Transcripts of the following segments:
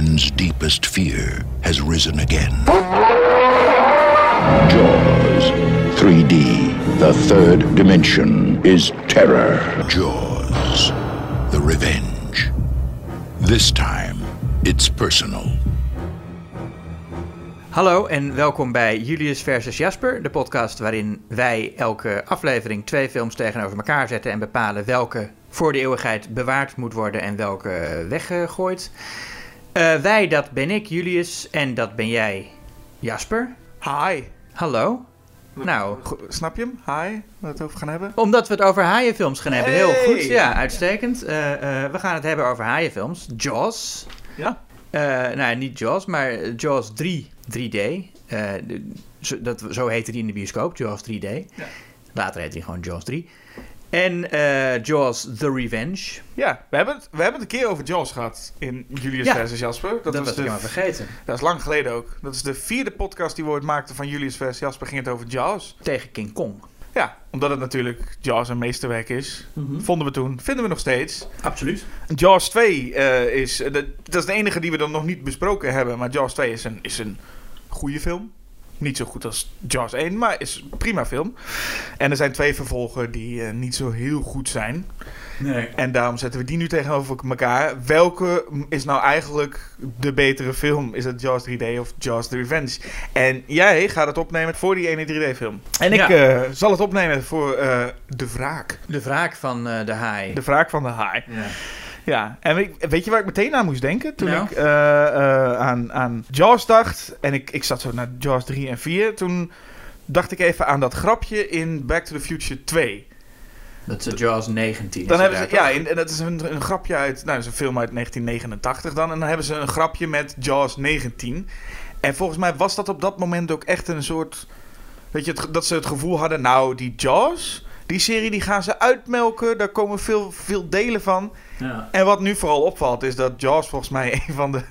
man's deepest fear has risen again. Jaws 3D. The third dimension is terror. Jaws. The revenge. This time, it's personal. Hallo en welkom bij Julius versus Jasper, de podcast waarin wij elke aflevering twee films tegenover elkaar zetten en bepalen welke voor de eeuwigheid bewaard moet worden en welke weggegooid. Uh, wij, dat ben ik, Julius, en dat ben jij, Jasper. Hi. Hallo. Nou, snap je hem? Hi, waar we het over gaan hebben? Omdat we het over haaienfilms gaan hebben. Heel goed, ja, uitstekend. Uh, uh, we gaan het hebben over haaienfilms. Jaws. Ja. nou, niet Jaws, maar Jaws 3 3D. zo, dat, zo heette die in de bioscoop, Jaws 3D. Ja. Later heette hij gewoon Jaws 3. En uh, Jaws The Revenge. Ja, we hebben, het, we hebben het een keer over Jaws gehad in Julius ja, versus Jasper. Dat, dat was ik maar vergeten. Dat is lang geleden ook. Dat is de vierde podcast die we ooit maakten van Julius versus Jasper. Ging het over Jaws. Tegen King Kong. Ja, omdat het natuurlijk Jaws een meesterwerk is. Mhm. Vonden we toen. Vinden we nog steeds. Absoluut. Jaws 2 uh, eh, is... Uh, dat is de enige die we dan nog niet besproken hebben. Maar Jaws 2 is een, is een goede film. Niet zo goed als Jaws 1, maar is een prima film. En er zijn twee vervolgen die uh, niet zo heel goed zijn. Nee. En daarom zetten we die nu tegenover elkaar. Welke is nou eigenlijk de betere film? Is het Jaws 3D of Jaws The Revenge? En jij gaat het opnemen voor die ene 3D-film. En ik ja. uh, zal het opnemen voor uh, De Wraak. De Wraak van de Haai. De Wraak van de Haai. Ja. Ja, en weet je waar ik meteen aan moest denken? Toen ik uh, uh, aan, aan Jaws dacht. En ik, ik zat zo naar Jaws 3 en 4. Toen dacht ik even aan dat grapje in Back to the Future 2. Dat is Jaws 19. Dan hebben ze, ja, en dat is een, een grapje uit. Nou, dat is een film uit 1989 dan. En dan hebben ze een grapje met Jaws 19. En volgens mij was dat op dat moment ook echt een soort. Weet je, dat ze het gevoel hadden. Nou, die Jaws. Die serie die gaan ze uitmelken. Daar komen veel, veel delen van. Ja. En wat nu vooral opvalt is dat Jaws volgens mij een van de,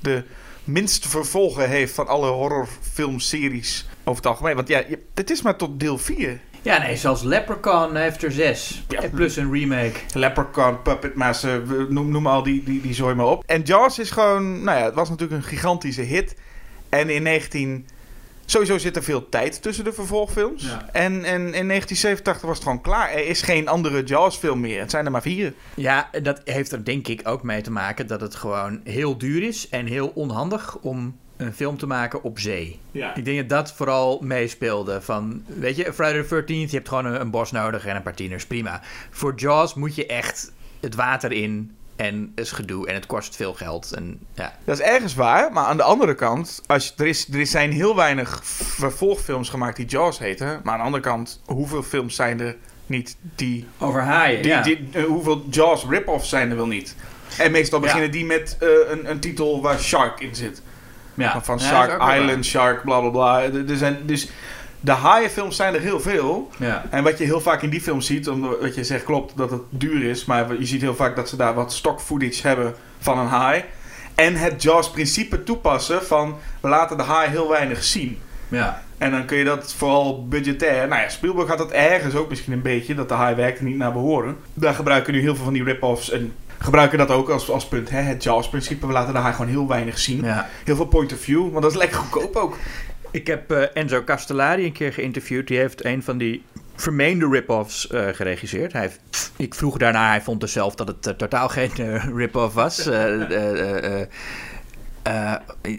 de minst vervolgen heeft van alle horrorfilmseries over het algemeen. Want ja, het is maar tot deel 4. Ja, nee, zelfs Leprechaun heeft er zes. Ja. Plus een remake. Leprechaun, Puppet Master, noem, noem al die, die, die zooi maar op. En Jaws is gewoon, nou ja, het was natuurlijk een gigantische hit. En in 19... Sowieso zit er veel tijd tussen de vervolgfilms. En, en in 1987 was het gewoon klaar. Er is geen andere Jaws-film meer. Het zijn er maar vier. Ja, dat heeft er denk ik ook mee te maken dat het gewoon heel duur is en heel onhandig om een film te maken op zee. Ja. Ik denk dat dat vooral meespeelde. Van, weet je, Friday the 13th, je hebt gewoon een, een bos nodig en een paar tieners, prima. Voor Jaws moet je echt het water in en is gedoe en het kost veel geld. En, ja. Dat is ergens waar, maar aan de andere kant, als, er, is, er zijn heel weinig vervolgfilms gemaakt die Jaws heten. Maar aan de andere kant, hoeveel films zijn er niet die... Over haaien, die, ja. die, uh, hoeveel Jaws rip-offs zijn er wel niet? En meestal beginnen die met uh, een, een titel waar Shark in zit. Ja. Van Shark Island, Shark, bla bla bla. Er zijn, dus de haaienfilms zijn er heel veel. Ja. En wat je heel vaak in die films ziet, omdat wat je zegt klopt dat het duur is, maar je ziet heel vaak dat ze daar wat stock footage hebben van een haai. En het Jaws-principe toepassen van we laten de haai heel weinig zien. Ja. En dan kun je dat vooral budgetair. Nou ja, Spielberg had dat ergens ook misschien een beetje, dat de haai werkte niet naar behoren. Daar gebruiken nu heel veel van die rip-offs en gebruiken dat ook als, als punt. Hè? Het Jaws-principe, we laten de haai gewoon heel weinig zien. Ja. Heel veel point of view, want dat is lekker goedkoop ook. Ik heb uh, Enzo Castellari een keer geïnterviewd. Die heeft een van die vermeende rip-offs uh, geregisseerd. Hij heeft, ik vroeg daarna, hij vond dus zelf dat het uh, totaal geen rip-off was. ja,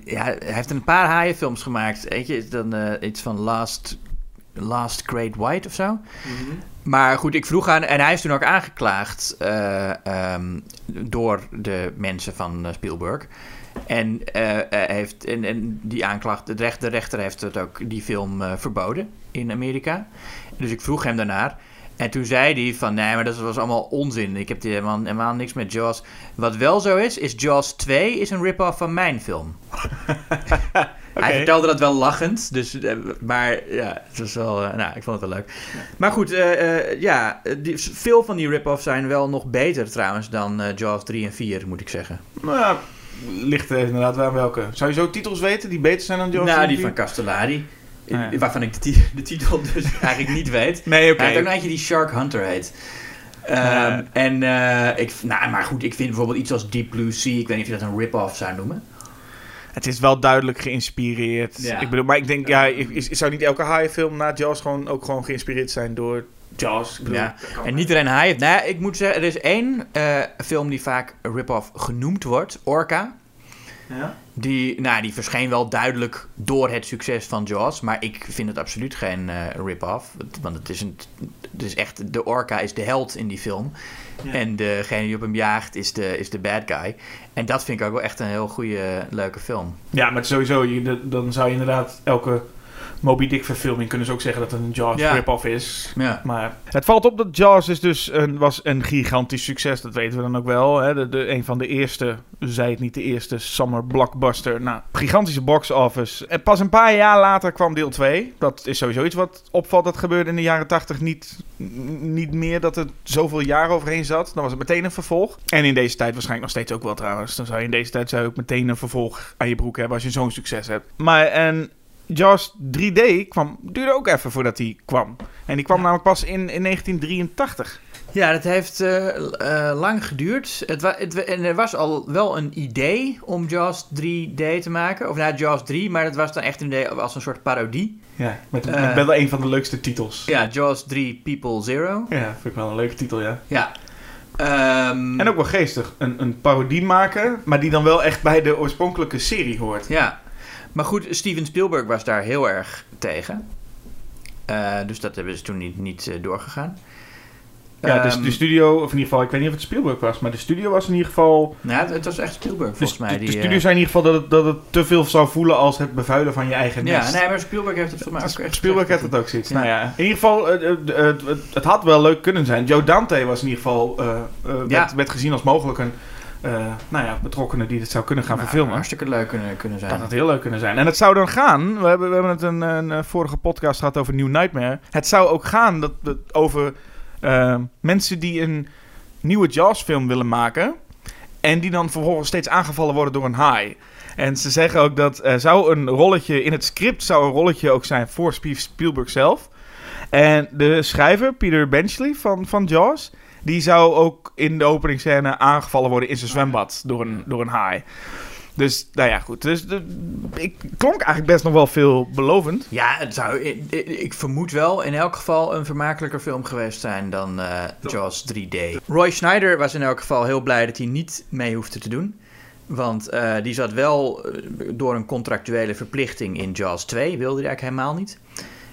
hij heeft een paar haaienfilms gemaakt. Eentje dan iets van Last, Last Great White of zo. Mm -hmm. Maar goed, ik vroeg aan, en hij is toen ook aangeklaagd um, door de mensen van Spielberg. En, uh, heeft, en, en die aanklacht, de rechter, de rechter heeft het ook, die film uh, verboden in Amerika. Dus ik vroeg hem daarnaar. En toen zei hij van, nee, maar dat was allemaal onzin. Ik heb helemaal, helemaal niks met Jaws. Wat wel zo is, is Jaws 2 is een rip-off van mijn film. okay. Hij vertelde dat wel lachend, dus, maar ja, het was wel, nou, ik vond het wel leuk. Ja. Maar goed, uh, ja, die, veel van die rip-offs zijn wel nog beter trouwens dan Jaws 3 en 4, moet ik zeggen. Nou ja, ligt er inderdaad wel welke. Zou je zo titels weten die beter zijn dan Jaws? Nou, die van Castellari. Ah, ja. Waarvan ik de, de, titel dus eigenlijk niet weet. Nee, oké. Okay. Hij heeft ook een die Shark Hunter heet. Um, ja. En uh, ik, nou, maar goed, ik vind bijvoorbeeld iets als Deep Blue Sea. Ik weet niet of je dat een rip-off zou noemen. Het is wel duidelijk geïnspireerd. Ja. Ik bedoel, maar ik denk, ja, is, zou niet elke haaien-film na Jaws gewoon ook gewoon geïnspireerd zijn door Jaws? Ik bedoel, Ja, En niet alleen hij heeft... Nou, ik moet zeggen, er is één eh, film die vaak rip-off genoemd wordt. Orca. Ja? Die, nou, die verscheen wel duidelijk door het succes van Jaws. Maar ik vind het absoluut geen eh, rip-off. Want het is, een, het is echt... De orca is de held in die film. Ja. En degene die op hem jaagt is de, is de bad guy. En dat vind ik ook wel echt een heel goede, leuke film. Ja, maar sowieso, je, dan zou je inderdaad elke Moby Dick verfilming kunnen ze ook zeggen dat het een Jaws Ja. rip-off is. Ja. Maar het valt op dat Jaws is dus een, was een gigantisch succes. Dat weten we dan ook wel. Hè? De, de, een van de eerste, zei het niet de eerste, summer blockbuster. Nou, gigantische box office. En pas een paar jaar later kwam deel 2. Dat is sowieso iets wat opvalt. Dat gebeurde in de jaren 80 niet, niet meer dat er zoveel jaar overheen zat. Dan was het meteen een vervolg. En in deze tijd waarschijnlijk nog steeds ook wel trouwens. Dan zou je in deze tijd zou je ook meteen een vervolg aan je broek hebben als je zo'n succes hebt. Maar en Jaws 3D kwam, duurde ook even voordat die kwam. En die kwam namelijk pas in, in 1983. Ja, dat heeft eh, eh, lang geduurd. Het wa- het, en er was al wel een idee om Jaws 3D te maken. Of nou, Jaws 3, maar dat was dan echt een idee als een soort parodie. Ja, met, Eh. met wel een van de leukste titels. Ja, Jaws 3 People Zero. Ja, vind ik wel een leuke titel, ja. Ja. Ehm, En ook wel geestig. Een, een parodie maken, maar die dan wel echt bij de oorspronkelijke serie hoort. Ja. Maar goed, Steven Spielberg was daar heel erg tegen. Eh, dus dat hebben ze toen niet, niet eh, doorgegaan. Ja, dus Ehm, de studio, of in ieder geval, ik weet niet of het Spielberg was, maar de studio was in ieder geval... Nou, het, het was echt Spielberg De, volgens mij. de, die, de eh, studio zei in ieder geval dat het, dat het te veel zou voelen als het bevuilen van je eigen Ja, nest. nee, maar Spielberg heeft het volgens mij ook echt Spielberg had gezegd. het ook zoiets. Ja. Nou ja, in ieder geval, eh, eh, eh, het, had wel leuk kunnen zijn. Joe Dante was in ieder geval, eh, eh, werd, Ja. werd gezien als mogelijk een eh, nou ja, betrokkenen die dit zou kunnen gaan Nou, verfilmen. Hartstikke leuk kunnen, kunnen zijn. Dat had heel leuk kunnen zijn. En het zou dan gaan, we hebben, we hebben het een, een, eh, vorige podcast gehad over New Nightmare. Het zou ook gaan dat, dat over eh, mensen die een nieuwe Jaws-film willen maken. En die dan vervolgens steeds aangevallen worden door een haai. En ze zeggen ook dat er zou een rolletje in het script zou een rolletje ook zijn voor Sp- Spielberg zelf. En de schrijver, Peter Benchley van, van Jaws, die zou ook in de openingsscène aangevallen worden in zijn zwembad door een, door een haai. Dus, nou ja, goed. Dus de, ik klonk eigenlijk best nog wel veelbelovend. Ja, het zou, ik, ik vermoed wel in elk geval een vermakelijker film geweest zijn dan eh, Jaws 3D. Roy Schneider was in elk geval heel blij dat hij niet mee hoefde te doen. Want eh, die zat wel eh, door een contractuele verplichting in Jaws 2, wilde hij eigenlijk helemaal niet.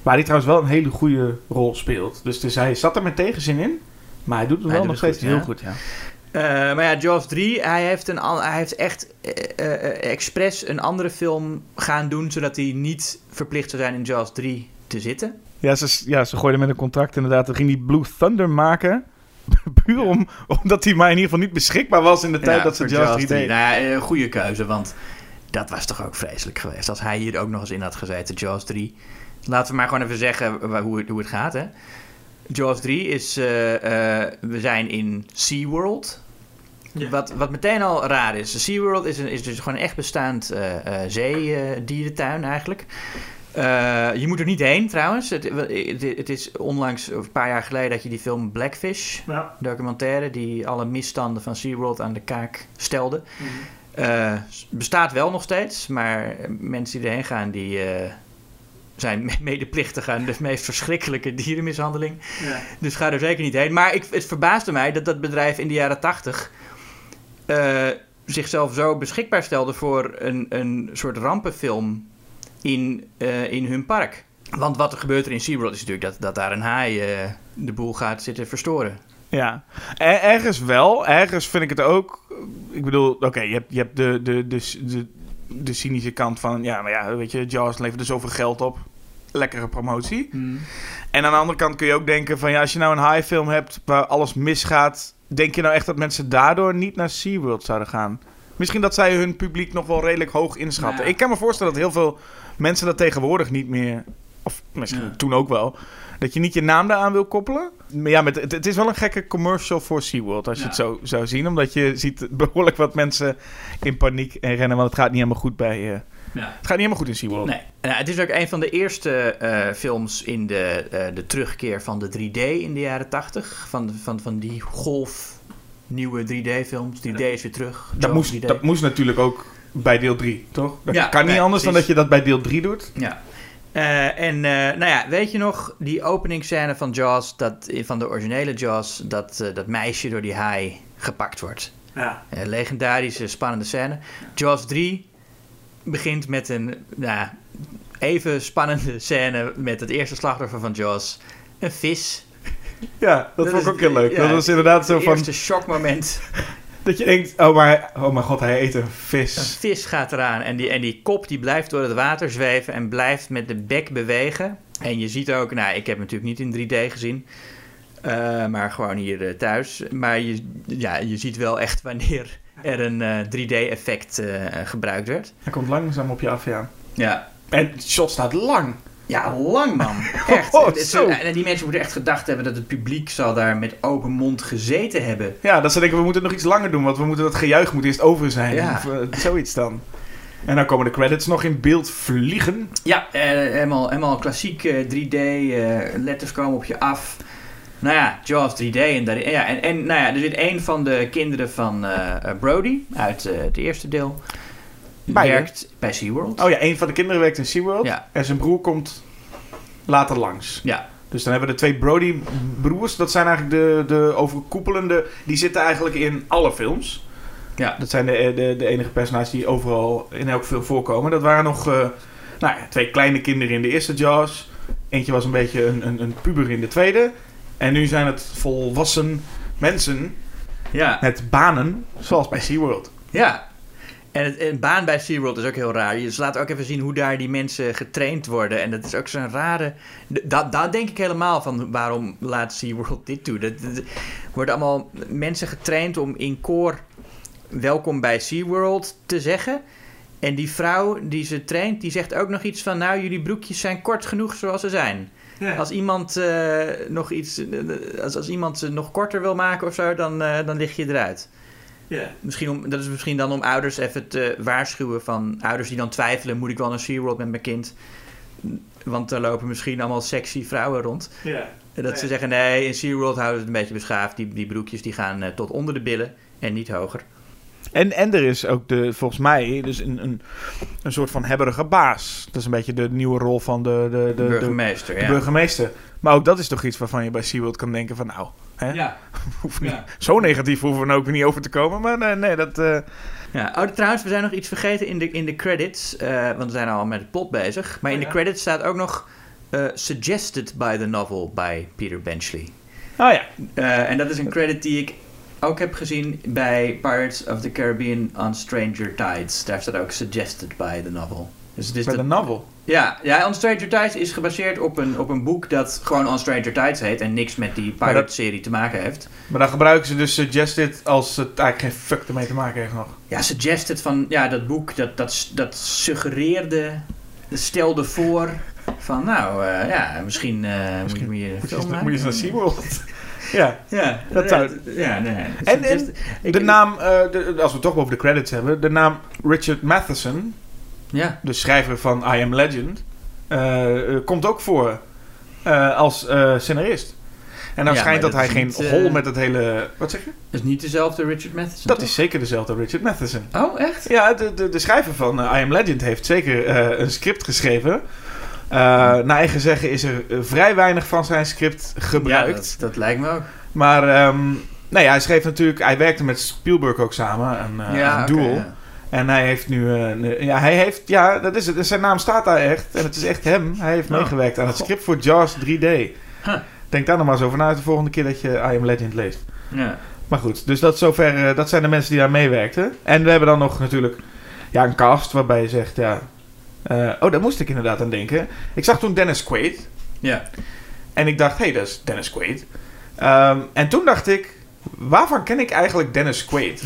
Waar hij trouwens wel een hele goede rol speelt. Dus, dus hij zat er met tegenzin in. Maar hij doet het Hij wel doet nog steeds goed, heel ja. goed, ja. Eh, maar ja, Jaws 3, hij heeft, een, hij heeft echt eh, eh, eh, expres een andere film gaan doen... zodat hij niet verplicht zou zijn in Jaws 3 te zitten. Ja ze, ja, ze gooiden met een contract inderdaad. Toen ging hij Blue Thunder maken. Puur om, omdat hij maar in ieder geval niet beschikbaar was in de tijd Ja, dat ze Jaws 3 3. deed. Nou ja, een goede keuze, want dat was toch ook vreselijk geweest. Als hij hier ook nog eens in had gezeten, Jaws 3. Laten we maar gewoon even zeggen hoe het, hoe het gaat, hè. Jaws 3 is... eh, eh, we zijn in SeaWorld. Ja. Wat, wat meteen al raar is. SeaWorld is, een, is dus gewoon een echt bestaand eh zeedierentuin eigenlijk. Je moet er niet heen trouwens. Het, het, het is onlangs, een paar jaar geleden, dat je die film Blackfish Ja. documentaire die alle misstanden van SeaWorld aan de kaak stelde. Eh, bestaat wel nog steeds, maar mensen die erheen gaan, die zijn me- medeplichtig aan de meest verschrikkelijke dierenmishandeling. Ja. Dus ga er zeker niet heen. Maar ik, het verbaasde mij dat dat bedrijf in de jaren tachtig eh, zichzelf zo beschikbaar stelde voor een, een soort rampenfilm in, eh, in hun park. Want wat er gebeurt er in SeaWorld is natuurlijk dat, dat daar een haai eh, de boel gaat zitten verstoren. Ja, Er- ergens wel. Ergens vind ik het ook. Ik bedoel, oké, je hebt, je hebt de, de, de, de, de cynische kant van. Ja, maar ja, weet je, Jaws levert er zoveel geld op. Lekkere promotie. En aan de andere kant kun je ook denken: van ja, als je nou een high film hebt waar alles misgaat. Denk je nou echt dat mensen daardoor niet naar SeaWorld zouden gaan? Misschien dat zij hun publiek nog wel redelijk hoog inschatten. Ja. Ik kan me voorstellen dat heel veel mensen dat tegenwoordig niet meer. Of misschien Ja. toen ook wel. Dat je niet je naam daaraan wil koppelen. Maar ja, met, het, het is wel een gekke commercial voor SeaWorld. Als je het zo zou zien. Omdat je ziet behoorlijk wat mensen in paniek en rennen. Want het gaat niet helemaal goed bij. eh, Ja. het gaat niet helemaal goed in SeaWorld. Nee. Nou, het is ook een van de eerste eh, films in de, eh, de terugkeer van de 3D in de jaren 80. Van, van, van die golf nieuwe 3D-films. 3D is weer terug. Dat moest, 3D. dat moest natuurlijk ook bij deel 3, toch? Dat Ja, kan niet nee, anders dan dat je dat bij deel 3 doet. Ja. Eh, en eh, nou ja, weet je nog, die openingsscène van Jaws, dat, van de originele Jaws, dat, eh, dat meisje door die haai gepakt wordt. Ja. Eh, legendarische, spannende scène. Jaws 3 begint met een nou, even spannende scène met het eerste slachtoffer van Jaws. Een vis. Ja, dat, Dat vond ik ook heel leuk. ja, dat was inderdaad zo Het van... eerste shockmoment. Dat je denkt, oh, maar, oh mijn god, hij eet een Een vis. vis gaat eraan en die, en die kop die blijft door het water zweven en blijft met de bek bewegen. En je ziet ook, nou, ik heb hem natuurlijk niet in 3D gezien, eh, maar gewoon hier eh, thuis. Maar je, ja, je ziet wel echt wanneer er een 3D-effect gebruikt werd. Hij komt langzaam op je af, ja. Ja, En het shot staat lang. Ja, lang man. Echt. Oh, zo. En die mensen moeten echt gedacht hebben dat het publiek zal daar met open mond gezeten hebben. Ja, dat ze denken, we moeten nog iets langer doen, want we moeten dat gejuich moet eerst over zijn. Ja. Of eh, zoiets dan. En dan komen de credits nog in beeld vliegen. Ja, eh, helemaal, helemaal klassiek eh, 3D. eh, letters komen op je af. Nou ja, Jaws 3D. En, daar, ja, en, en nou ja, er zit een van de kinderen van eh, Brody uit het eerste deel. Beide? werkt bij SeaWorld. Oh ja, een van de kinderen werkt in SeaWorld. Ja. En zijn broer komt later langs. Ja, Dus dan hebben we de twee Brody-broers. Dat zijn eigenlijk de, de overkoepelende... Die zitten eigenlijk in alle films. ja. Dat zijn de, de, de enige personages die overal in elk film voorkomen. Dat waren nog eh, nou ja, twee kleine kinderen in de eerste Jaws. Eentje was een beetje een, een, een puber in de tweede. En nu zijn het volwassen mensen ja. met banen, zoals bij SeaWorld. Ja. En het een baan bij SeaWorld is ook heel raar. Je laat ook even zien hoe daar die mensen getraind worden. En dat is ook zo'n rare... Dat, dat denk ik helemaal van waarom laat SeaWorld dit toe. Dat, dat- er worden allemaal mensen getraind om in koor welkom bij SeaWorld te zeggen. En die vrouw die ze traint, die zegt ook nog iets van... Nou, jullie broekjes zijn kort genoeg zoals ze zijn. Als iemand eh, nog iets... eh, Als, als iemand ze nog korter wil maken of zo, dan, eh, dan lig je eruit. Misschien om, dat is misschien dan om ouders even te waarschuwen van ouders die dan twijfelen: moet ik wel naar SeaWorld met mijn kind? Want er lopen misschien allemaal sexy vrouwen rond. Ja. En dat ze zeggen: nee, in SeaWorld houden we het een beetje beschaafd. Die, die broekjes die gaan eh, tot onder de billen en niet hoger. En, en er is ook de, volgens mij dus een, een, een soort van hebberige baas. Dat is een beetje de nieuwe rol van de, de, de, de, Burgemeester, de ja. burgemeester. Maar ook dat is toch iets waarvan je bij SeaWorld kan denken van nou, hè? ja. Zo negatief hoeven we er ook niet over te komen. Maar nee, nee dat... eh, Ja, oh, trouwens, we zijn nog iets vergeten in de, in de credits. eh, want we zijn al met het plot bezig. Maar in Oh, de credits staat ook nog eh, suggested by the novel by Peter Benchley. oh ja, Eh, en dat is een credit die ik ook heb gezien bij Pirates of the Caribbean on Stranger Tides. Daar staat ook suggested by the novel. Dus het is dat- de novel. Ja, ja, On Stranger Tides is gebaseerd op een, op een boek dat gewoon On Stranger Tides heet en niks met die Pirate-serie te maken heeft. Maar dan gebruiken ze dus suggested als het eigenlijk geen fuck ermee te maken heeft nog. Ja, suggested van, ja, dat boek, dat, dat, dat suggereerde, stelde voor van, nou, eh, ja, misschien, eh, moet je meer Moet je, maken. moet je eens naar SeaWorld. ja. Ja, Dat zou- Ja, nee. En, en de naam, eh, de- als we het toch over de credits hebben, de naam Richard Matheson, Ja, de schrijver van I Am Legend, eh, eh, komt ook voor eh, als scenarist. En dan Ja, schijnt dat, dat hij geen niet, hol met het hele... Wat zeg je? dat is niet dezelfde Richard Matheson, Dat toch? is zeker dezelfde Richard Matheson. Oh, echt? Ja, de, de, de schrijver van I Am Legend heeft zeker een script geschreven. Eh naar eigen zeggen is er vrij weinig van zijn script gebruikt. Ja, dat, dat lijkt me ook. Maar nou ja, hij schreef natuurlijk... Hij werkte met Spielberg ook samen, een, eh, ja, een duel. ja. En hij heeft nu... eh, een- ja, hij heeft... Ja, dat is het. Zijn naam staat daar echt. En het is echt hem. Hij heeft Oh. meegewerkt aan het script voor Jaws 3D. Huh. Denk daar nog maar eens over na de volgende keer dat je I Am Legend leest. Ja. Maar goed, dus dat, zover, eh, dat zijn de mensen die daar meewerkten. En we hebben dan nog natuurlijk ja, een cast waarbij je zegt... Ja, eh, oh, daar moest ik inderdaad aan denken. Ik zag toen Dennis Quaid. Ja. En ik dacht, hé, hey, dat is Dennis Quaid. Ehm, en toen dacht ik, waarvan ken ik eigenlijk Dennis Quaid?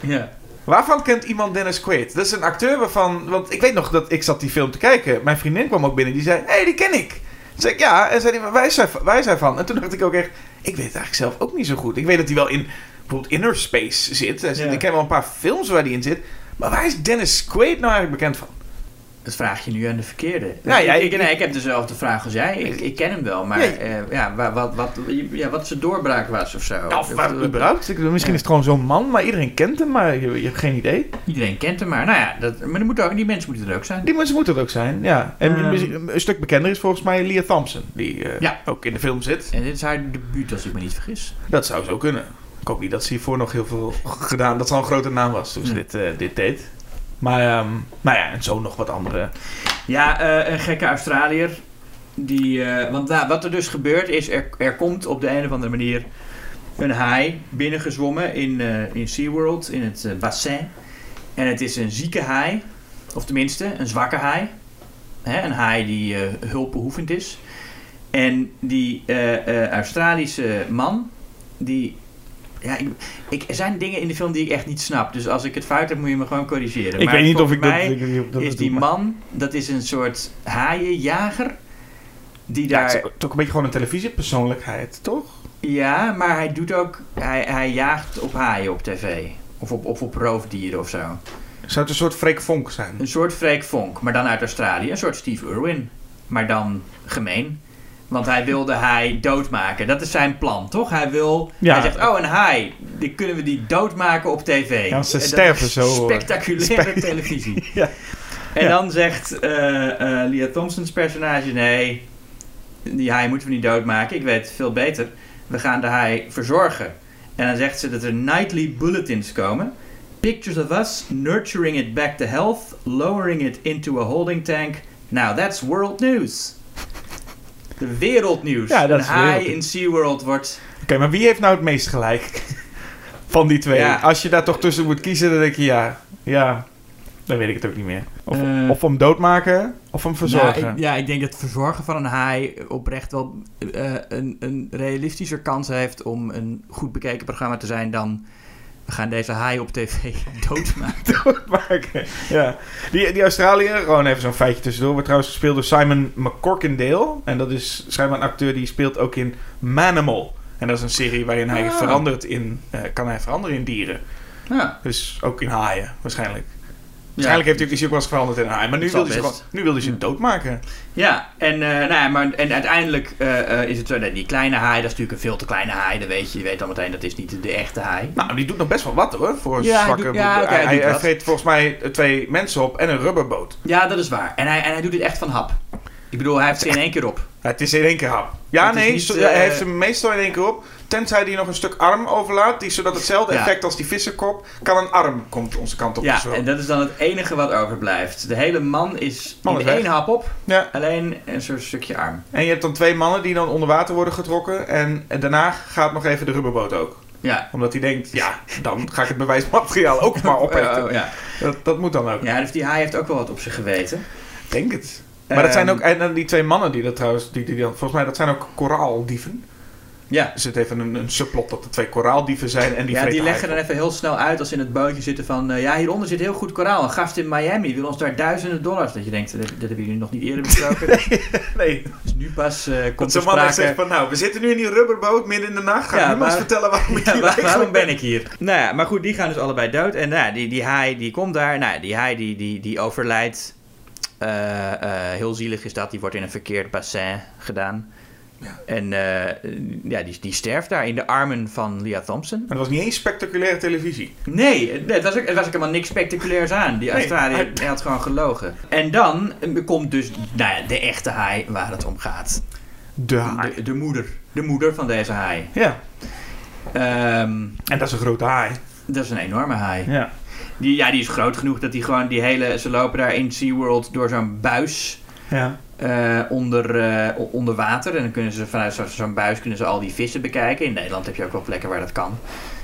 Ja. Waarvan kent iemand Dennis Quaid? Dat is een acteur waarvan... Want ik weet nog dat ik zat die film te kijken. Mijn vriendin kwam ook binnen. Die zei, hé, hey, die ken ik. Toen zei ik, ja. En zei is hij, waar is hij van? En toen dacht ik ook echt... Ik weet het eigenlijk zelf ook niet zo goed. Ik weet dat hij wel in bijvoorbeeld Inner Space zit. Zit Ja. Ik ken wel een paar films waar hij in zit. Maar waar is Dennis Quaid nou eigenlijk bekend van? Dat vraag je nu aan de verkeerde. Ja, ja, ik, nee, ik heb dezelfde vraag als jij. Ik, ik ken hem wel, maar Ja. eh, ja, wa- wat, wat, ja, wat zijn doorbraak was of zo. Ja, of waar- überhaupt. Ik- Misschien Ja. is het gewoon zo'n man, maar iedereen kent hem, maar je, je hebt geen idee. Iedereen kent hem, maar nou ja, dat, maar er moet ook, die mensen moeten er ook zijn. Die mensen moeten het ook zijn, ja. En Ehm. een stuk bekender is volgens mij Leah Thompson, die eh, Ja. ook in de film zit. En dit is haar debuut, als ik me niet vergis. Dat zou zo kunnen. Ik hoop niet dat ze hiervoor nog heel veel gedaan. Dat ze al een grote naam was toen ze Ja. dit, eh, dit deed. Maar, ehm, nou ja, en zo nog wat andere. Ja, eh, een gekke Australiër. Die, eh, want nou, wat er dus gebeurt is, er, er komt op de een of andere manier een haai binnengezwommen in, eh in SeaWorld, in het bassin. En het is een zieke haai, of tenminste een zwakke haai. Hè, een haai die eh, hulpbehoevend is. En die Australische man, die... Ja, ik, ik, er zijn dingen in de film die ik echt niet snap. Dus als ik het fout heb, moet je me gewoon corrigeren. ik Maar weet niet of ik dat, mij ik dat is die doe, man, dat is een soort haaienjager. Die Ja, daar, het is ook een beetje gewoon een televisiepersoonlijkheid, toch? ja, maar hij doet ook, hij, hij jaagt op haaien op tv. Of op, of op roofdieren of zo. Zou het een soort Freek Vonk zijn? Een soort Freek Vonk, maar dan uit Australië. Een soort Steve Irwin. Maar dan gemeen. Want hij wil de haai doodmaken. Dat is zijn plan, toch? Hij wil... Ja. Hij zegt, oh, een haai. Die kunnen we die doodmaken op tv. Ja, ze En sterven zo. Spectaculaire Spe- televisie. Ja. En Ja. dan zegt eh Leah Thompsons personage... Nee, die haai moeten we niet doodmaken. Ik weet het veel beter. We gaan de haai verzorgen. En dan zegt ze dat er nightly bulletins komen. Pictures of us nurturing it back to health, lowering it into a holding tank. Now that's world news. De wereldnieuws. Ja, dat een is haai in SeaWorld wordt... Oké, maar wie heeft nou het meest gelijk? Van die twee. Ja. Als je daar toch tussen moet kiezen, dan denk je ja. Ja, dan weet ik het ook niet meer. Of, Eh. of hem doodmaken, of hem verzorgen. Nou, ik- ja, ik denk dat het verzorgen van een haai oprecht wel eh, een, een realistischer kans heeft om een goed bekeken programma te zijn dan we gaan deze haai op tv doodmaken. doodmaken. Ja. Die, die Australiër, gewoon even zo'n feitje tussendoor, wordt trouwens gespeeld door Simon McCorkindale. En dat is schijnbaar een acteur die speelt ook in Manimal. En dat is een serie waarin hij Ah. verandert in, eh, kan hij veranderen in dieren. Ja, Dus ook in haaien, waarschijnlijk. Waarschijnlijk heeft hij hij ook wel eens veranderd in haai. Maar nu wilde, hij best. gewoon, nu wilde hij ze doodmaken. Ja, en, eh, nou ja, maar, en uiteindelijk eh, eh, is het zo, dat die kleine haai, dat is natuurlijk een veel te kleine haai, dat weet je. Je weet al meteen, dat is niet de echte haai. Nou, die doet nog best wel wat hoor. Voor een Ja, hij zwakke doet- ja, hij, hij hij, hij volgens mij twee mensen op en een rubberboot. Ja, dat is waar. En hij, en hij doet het echt van hap. Ik bedoel, hij heeft ze in één keer op. Het is in één keer hap. Ja, Het nee, niet, zo- eh, hij heeft ze meestal in één keer op. Tenzij hij nog een stuk arm overlaat. Die, zodat hetzelfde Ja. effect als die vissenkop kan een arm komt onze kant op. Ja, zo. en dat is dan het enige wat overblijft. De hele man is Man in is weg. één hap op, ja. alleen een soort stukje arm. En je hebt dan twee mannen die dan onder water worden getrokken. En, en daarna gaat nog even de rubberboot ook. Ja. Omdat hij denkt, ja, dan ga ik het bewijsmateriaal ook maar opeten. Oh, ja. Dat, dat moet dan ook. ja, dus die haai heeft ook wel wat op zich geweten. Ik denk het. Maar dat zijn Ehm, ook, en dan die twee mannen die dat trouwens, die, die dan, volgens mij, dat zijn ook koraaldieven. Ja, Er zit even een, een subplot dat er twee koraaldieven zijn en die ja die leggen dan even heel snel uit als ze in het bootje zitten van... eh, ja, hieronder zit heel goed koraal. Een gast in Miami wil ons daar duizenden dollars. Dat je denkt, dat, dat hebben jullie nog niet eerder besproken. Nee, dus nu pas eh, dat komt zo'n man zegt van, nou, we zitten nu in die rubberboot midden in de nacht. Ga Ja, nu maar eens vertellen waarom ik Ja, hier waar- waarom ben ik hier? Nou ja, maar goed, die gaan dus allebei dood. En nou, ja, die, die haai die komt daar. Nou, ja, die haai die, die, die overlijdt. Eh, eh, heel zielig is dat. Die wordt in een verkeerd bassin gedaan. Ja. En eh, ja, die, die sterft daar in de armen van Leah Thompson. Maar dat was niet eens spectaculaire televisie. Nee, het was ook, het was ook helemaal niks spectaculairs aan. Die Nee, Australiër hij- hij had gewoon gelogen. En dan komt dus nou ja, de echte haai waar het om gaat. De haai. De, de moeder. De moeder van deze haai. Ja, Ehm, en dat is een grote haai. dat is een enorme haai. Ja. Die, ja, die is groot genoeg dat die gewoon die hele... Ze lopen daar in SeaWorld door zo'n buis Ja. eh, onder, eh, onder water. En dan kunnen ze vanuit zo- zo'n buis kunnen ze al die vissen bekijken. In Nederland heb je ook wel plekken waar dat kan.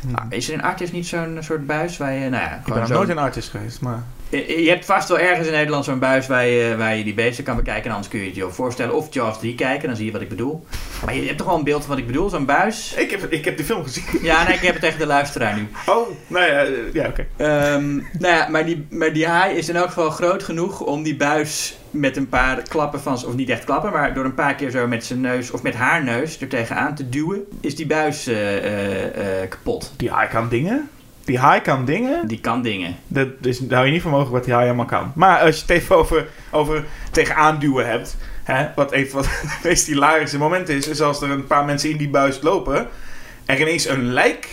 Nou, is er in Artis niet zo'n soort buis waar je... Nou ja, Ik ben nog nooit in Artis geweest, maar... Je je hebt vast wel ergens in Nederland zo'n buis waar je, waar je die beesten kan bekijken. En anders kun je het je ook voorstellen. Of Jaws 3 kijken, dan zie je wat ik bedoel. Maar je hebt toch wel een beeld van wat ik bedoel? Zo'n buis? Ik heb, ik heb die film gezien. Ja, nee, ik heb het tegen de luisteraar nu. Oh, nou ja, eh, ja oké. Ehm, nou ja, maar die, maar die haai is in elk geval groot genoeg om die buis met een paar klappen van, of niet echt klappen, maar door een paar keer zo met zijn neus of met haar neus er tegenaan te duwen, is die buis eh, eh, eh, kapot. Die haai kan dingen. Die haai kan dingen. Die kan dingen. Dat is, daar hou je niet van mogelijk wat die haai allemaal kan. Maar als je het even over, over tegenaan duwen hebt. Hè, wat even wat het meest hilarische moment is. Is als er een paar mensen in die buis lopen. Er ineens een lijk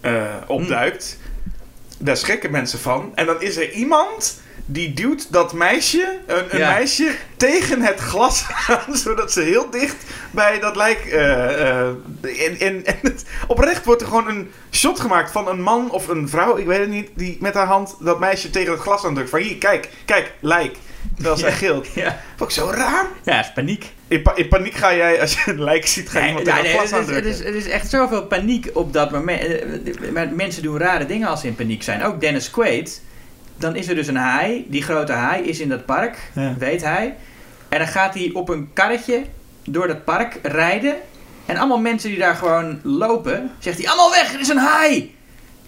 eh, opduikt. Daar schrikken mensen van. En dan is er iemand die duwt dat meisje, een, een Ja. meisje, tegen het glas aan. Zodat ze heel dicht bij dat lijk. eh, eh, en, en, en het, oprecht wordt er gewoon een shot gemaakt van een man of een vrouw, ik weet het niet, die met haar hand dat meisje tegen het glas aandrukt. Van hier, kijk, kijk, lijk. Terwijl zij Ja. gilt. Ja, Vond ik zo raar. ja is paniek. In, pa- in paniek ga jij, als je een lijk ziet, ga Nee, iemand tegen nee, het glas het, aandrukken. is, het is echt zoveel paniek op dat moment. Eh, Maar mensen doen rare dingen als ze in paniek zijn. Ook Dennis Quaid. Dan is er dus een haai. Die grote haai is in dat park. Ja. Weet hij. En dan gaat hij op een karretje door dat park rijden. En allemaal mensen die daar gewoon lopen. Zegt hij, allemaal weg, er is een haai.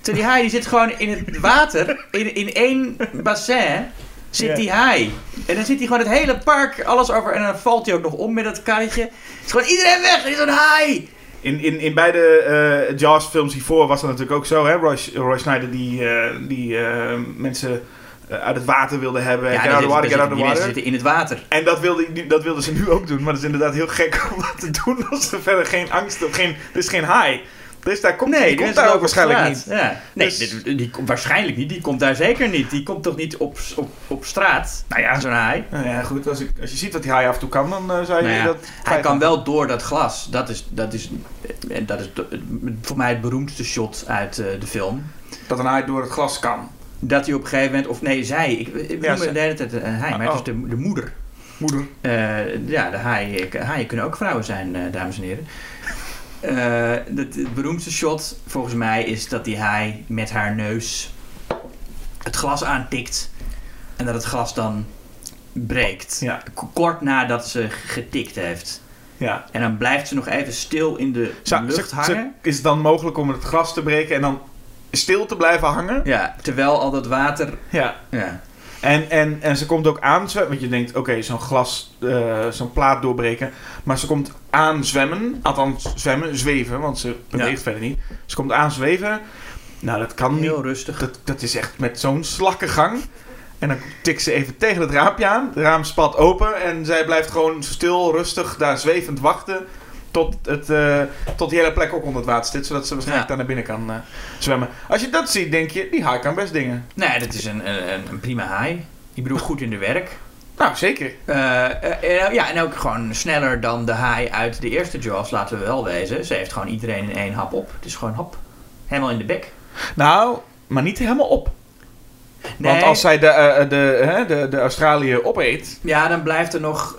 Terwijl die haai die zit gewoon in het water. In, in één bassin zit die haai. En dan zit hij gewoon het hele park alles over. En dan valt hij ook nog om met dat karretje. Het is gewoon iedereen weg, er is een haai. In, in, in beide eh Jaws-films hiervoor was dat natuurlijk ook zo. Hè? Roy, Roy Schneider die, eh, die eh, mensen uit het water wilde hebben. Ja, get out of water, get out of water. zitten in het water. En dat, wilde, dat wilden ze nu ook doen. Maar dat is inderdaad heel gek om dat te doen als er verder geen angst of geen... Er is geen haai. Dus daar komt, die komt daar ook waarschijnlijk niet. Ja. Nee, Dus- dit- die, komt waarschijnlijk niet. Die komt daar zeker niet. Die komt toch niet op, op, op straat? Nou ja, Zo'n haai. Nou ja, goed. Als, ik, als je ziet wat die haai af en toe kan, dan eh, zou je Nou ja, dat... Hij kan wel door dat glas. Dat is, dat is, en dat is voor mij het beroemdste shot uit eh, de film. Dat een haai door het glas kan. Dat hij op een gegeven moment, of nee, zij. Ik, ik Ja, me de hele tijd een hij, maar Oh. het is de, de moeder. Moeder. Eh, ja, de haaien, haaien kunnen ook vrouwen zijn, eh, dames en heren. Eh, het, het beroemdste shot, volgens mij, is dat die haai met haar neus het glas aantikt. En dat het glas dan breekt. Ja. Kort nadat ze getikt heeft. Ja. En dan blijft ze nog even stil in de Zou- lucht hangen. ze- is het dan mogelijk om het glas te breken en dan stil te blijven hangen? Ja, terwijl al dat water... Ja. Ja, En, en, en ze komt ook aanzwemmen. Want je denkt, oké, zo'n glas, eh, zo'n plaat doorbreken. Maar ze komt aanzwemmen. Althans, zwemmen, zweven. Want ze beweegt verder niet. Ze komt aanzweven. Nou, dat kan niet. heel rustig. Dat, dat is echt met zo'n slakkengang. En dan tikt ze even tegen het raampje aan. Het raam spat open. En zij blijft gewoon stil, rustig, daar zwevend wachten. Tot, het, eh, tot die hele plek ook onder het water zit. Zodat ze waarschijnlijk Ja. daar naar binnen kan eh, zwemmen. Als je dat ziet, denk je, die haai kan best dingen. Nee, dat is een, een, een prima haai. Ik bedoel, goed in de werk. Nou, zeker. Eh, ja, en ook gewoon sneller dan de haai uit de eerste Jaws, laten we wel wezen. Ze heeft gewoon iedereen in één hap op. Het is gewoon hop. Helemaal in de bek. Nou, maar niet helemaal op. Want als zij de, eh, de, hè, de, de Australië opeet. Ja, dan blijft er nog...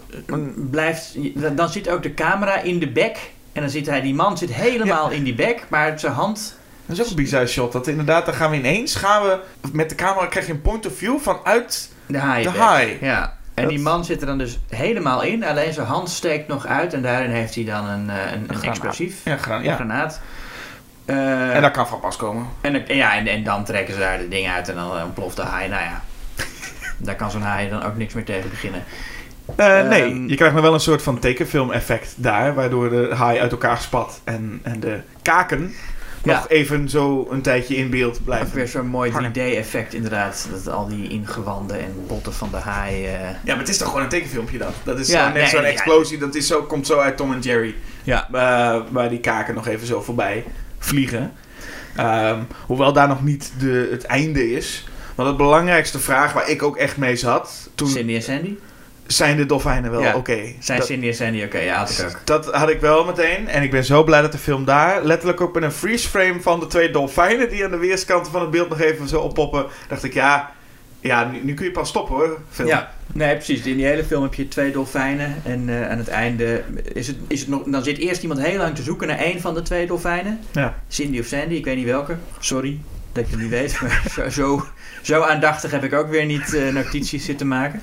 Blijft, dan, zit ook de camera in de bek. En dan zit hij, die man zit helemaal in die bek. Maar zijn hand... Dat is ook een bizar shot. Dat inderdaad, dan gaan we ineens, gaan we met de camera krijg je een point of view vanuit. De haai. De haai. Ja. En Dat- die man zit er dan dus helemaal in. Alleen zijn hand steekt nog uit. En daarin heeft hij dan een, eh, een, een explosief. Ja, gaan, Een ja. granaat. Eh, En dat kan van pas komen. En, dan- ja, en, en dan trekken ze daar de dingen uit en dan ontploft de haai. Nou ja, daar kan zo'n haai dan ook niks meer tegen beginnen. Eh, nee, Ehm, je krijgt nog wel een soort van tekenfilm-effect daar, waardoor de haai uit elkaar spat en, en de kaken Ja. nog even zo een tijdje in beeld Ook blijven. weer zo'n mooi hangen. 3D-effect inderdaad. Dat al die ingewanden en botten van de haai... eh, Ja, maar het is toch gewoon een tekenfilmpje dan? Dat is Ja, net nee, zo'n ja. explosie, dat is zo, komt zo uit Tom en Jerry. Ja. Waar die kaken nog even zo voorbij vliegen. Ehm, hoewel daar nog niet de, het einde is. Want de belangrijkste vraag waar ik ook echt mee zat, toen Cindy en Sandy? zijn de dolfijnen wel Ja. oké. Zijn Dat- Cindy en Sandy oké? Ja, had ik ook. Dat had ik wel meteen. En ik ben zo blij dat de film daar letterlijk ook met een freeze frame van de twee dolfijnen die aan de weerskanten van het beeld nog even zo oppoppen. Dacht ik, ja, ja nu, nu kun je pas stoppen hoor. Film. Ja, nee, precies. In die hele film heb je twee dolfijnen. En eh, aan het einde is het, is het nog... Dan zit eerst iemand heel lang te zoeken naar één van de twee dolfijnen. Ja. Cindy of Sandy, ik weet niet welke. Sorry dat ik het niet weet. Maar zo, zo, zo aandachtig heb ik ook weer niet eh, notities zitten maken.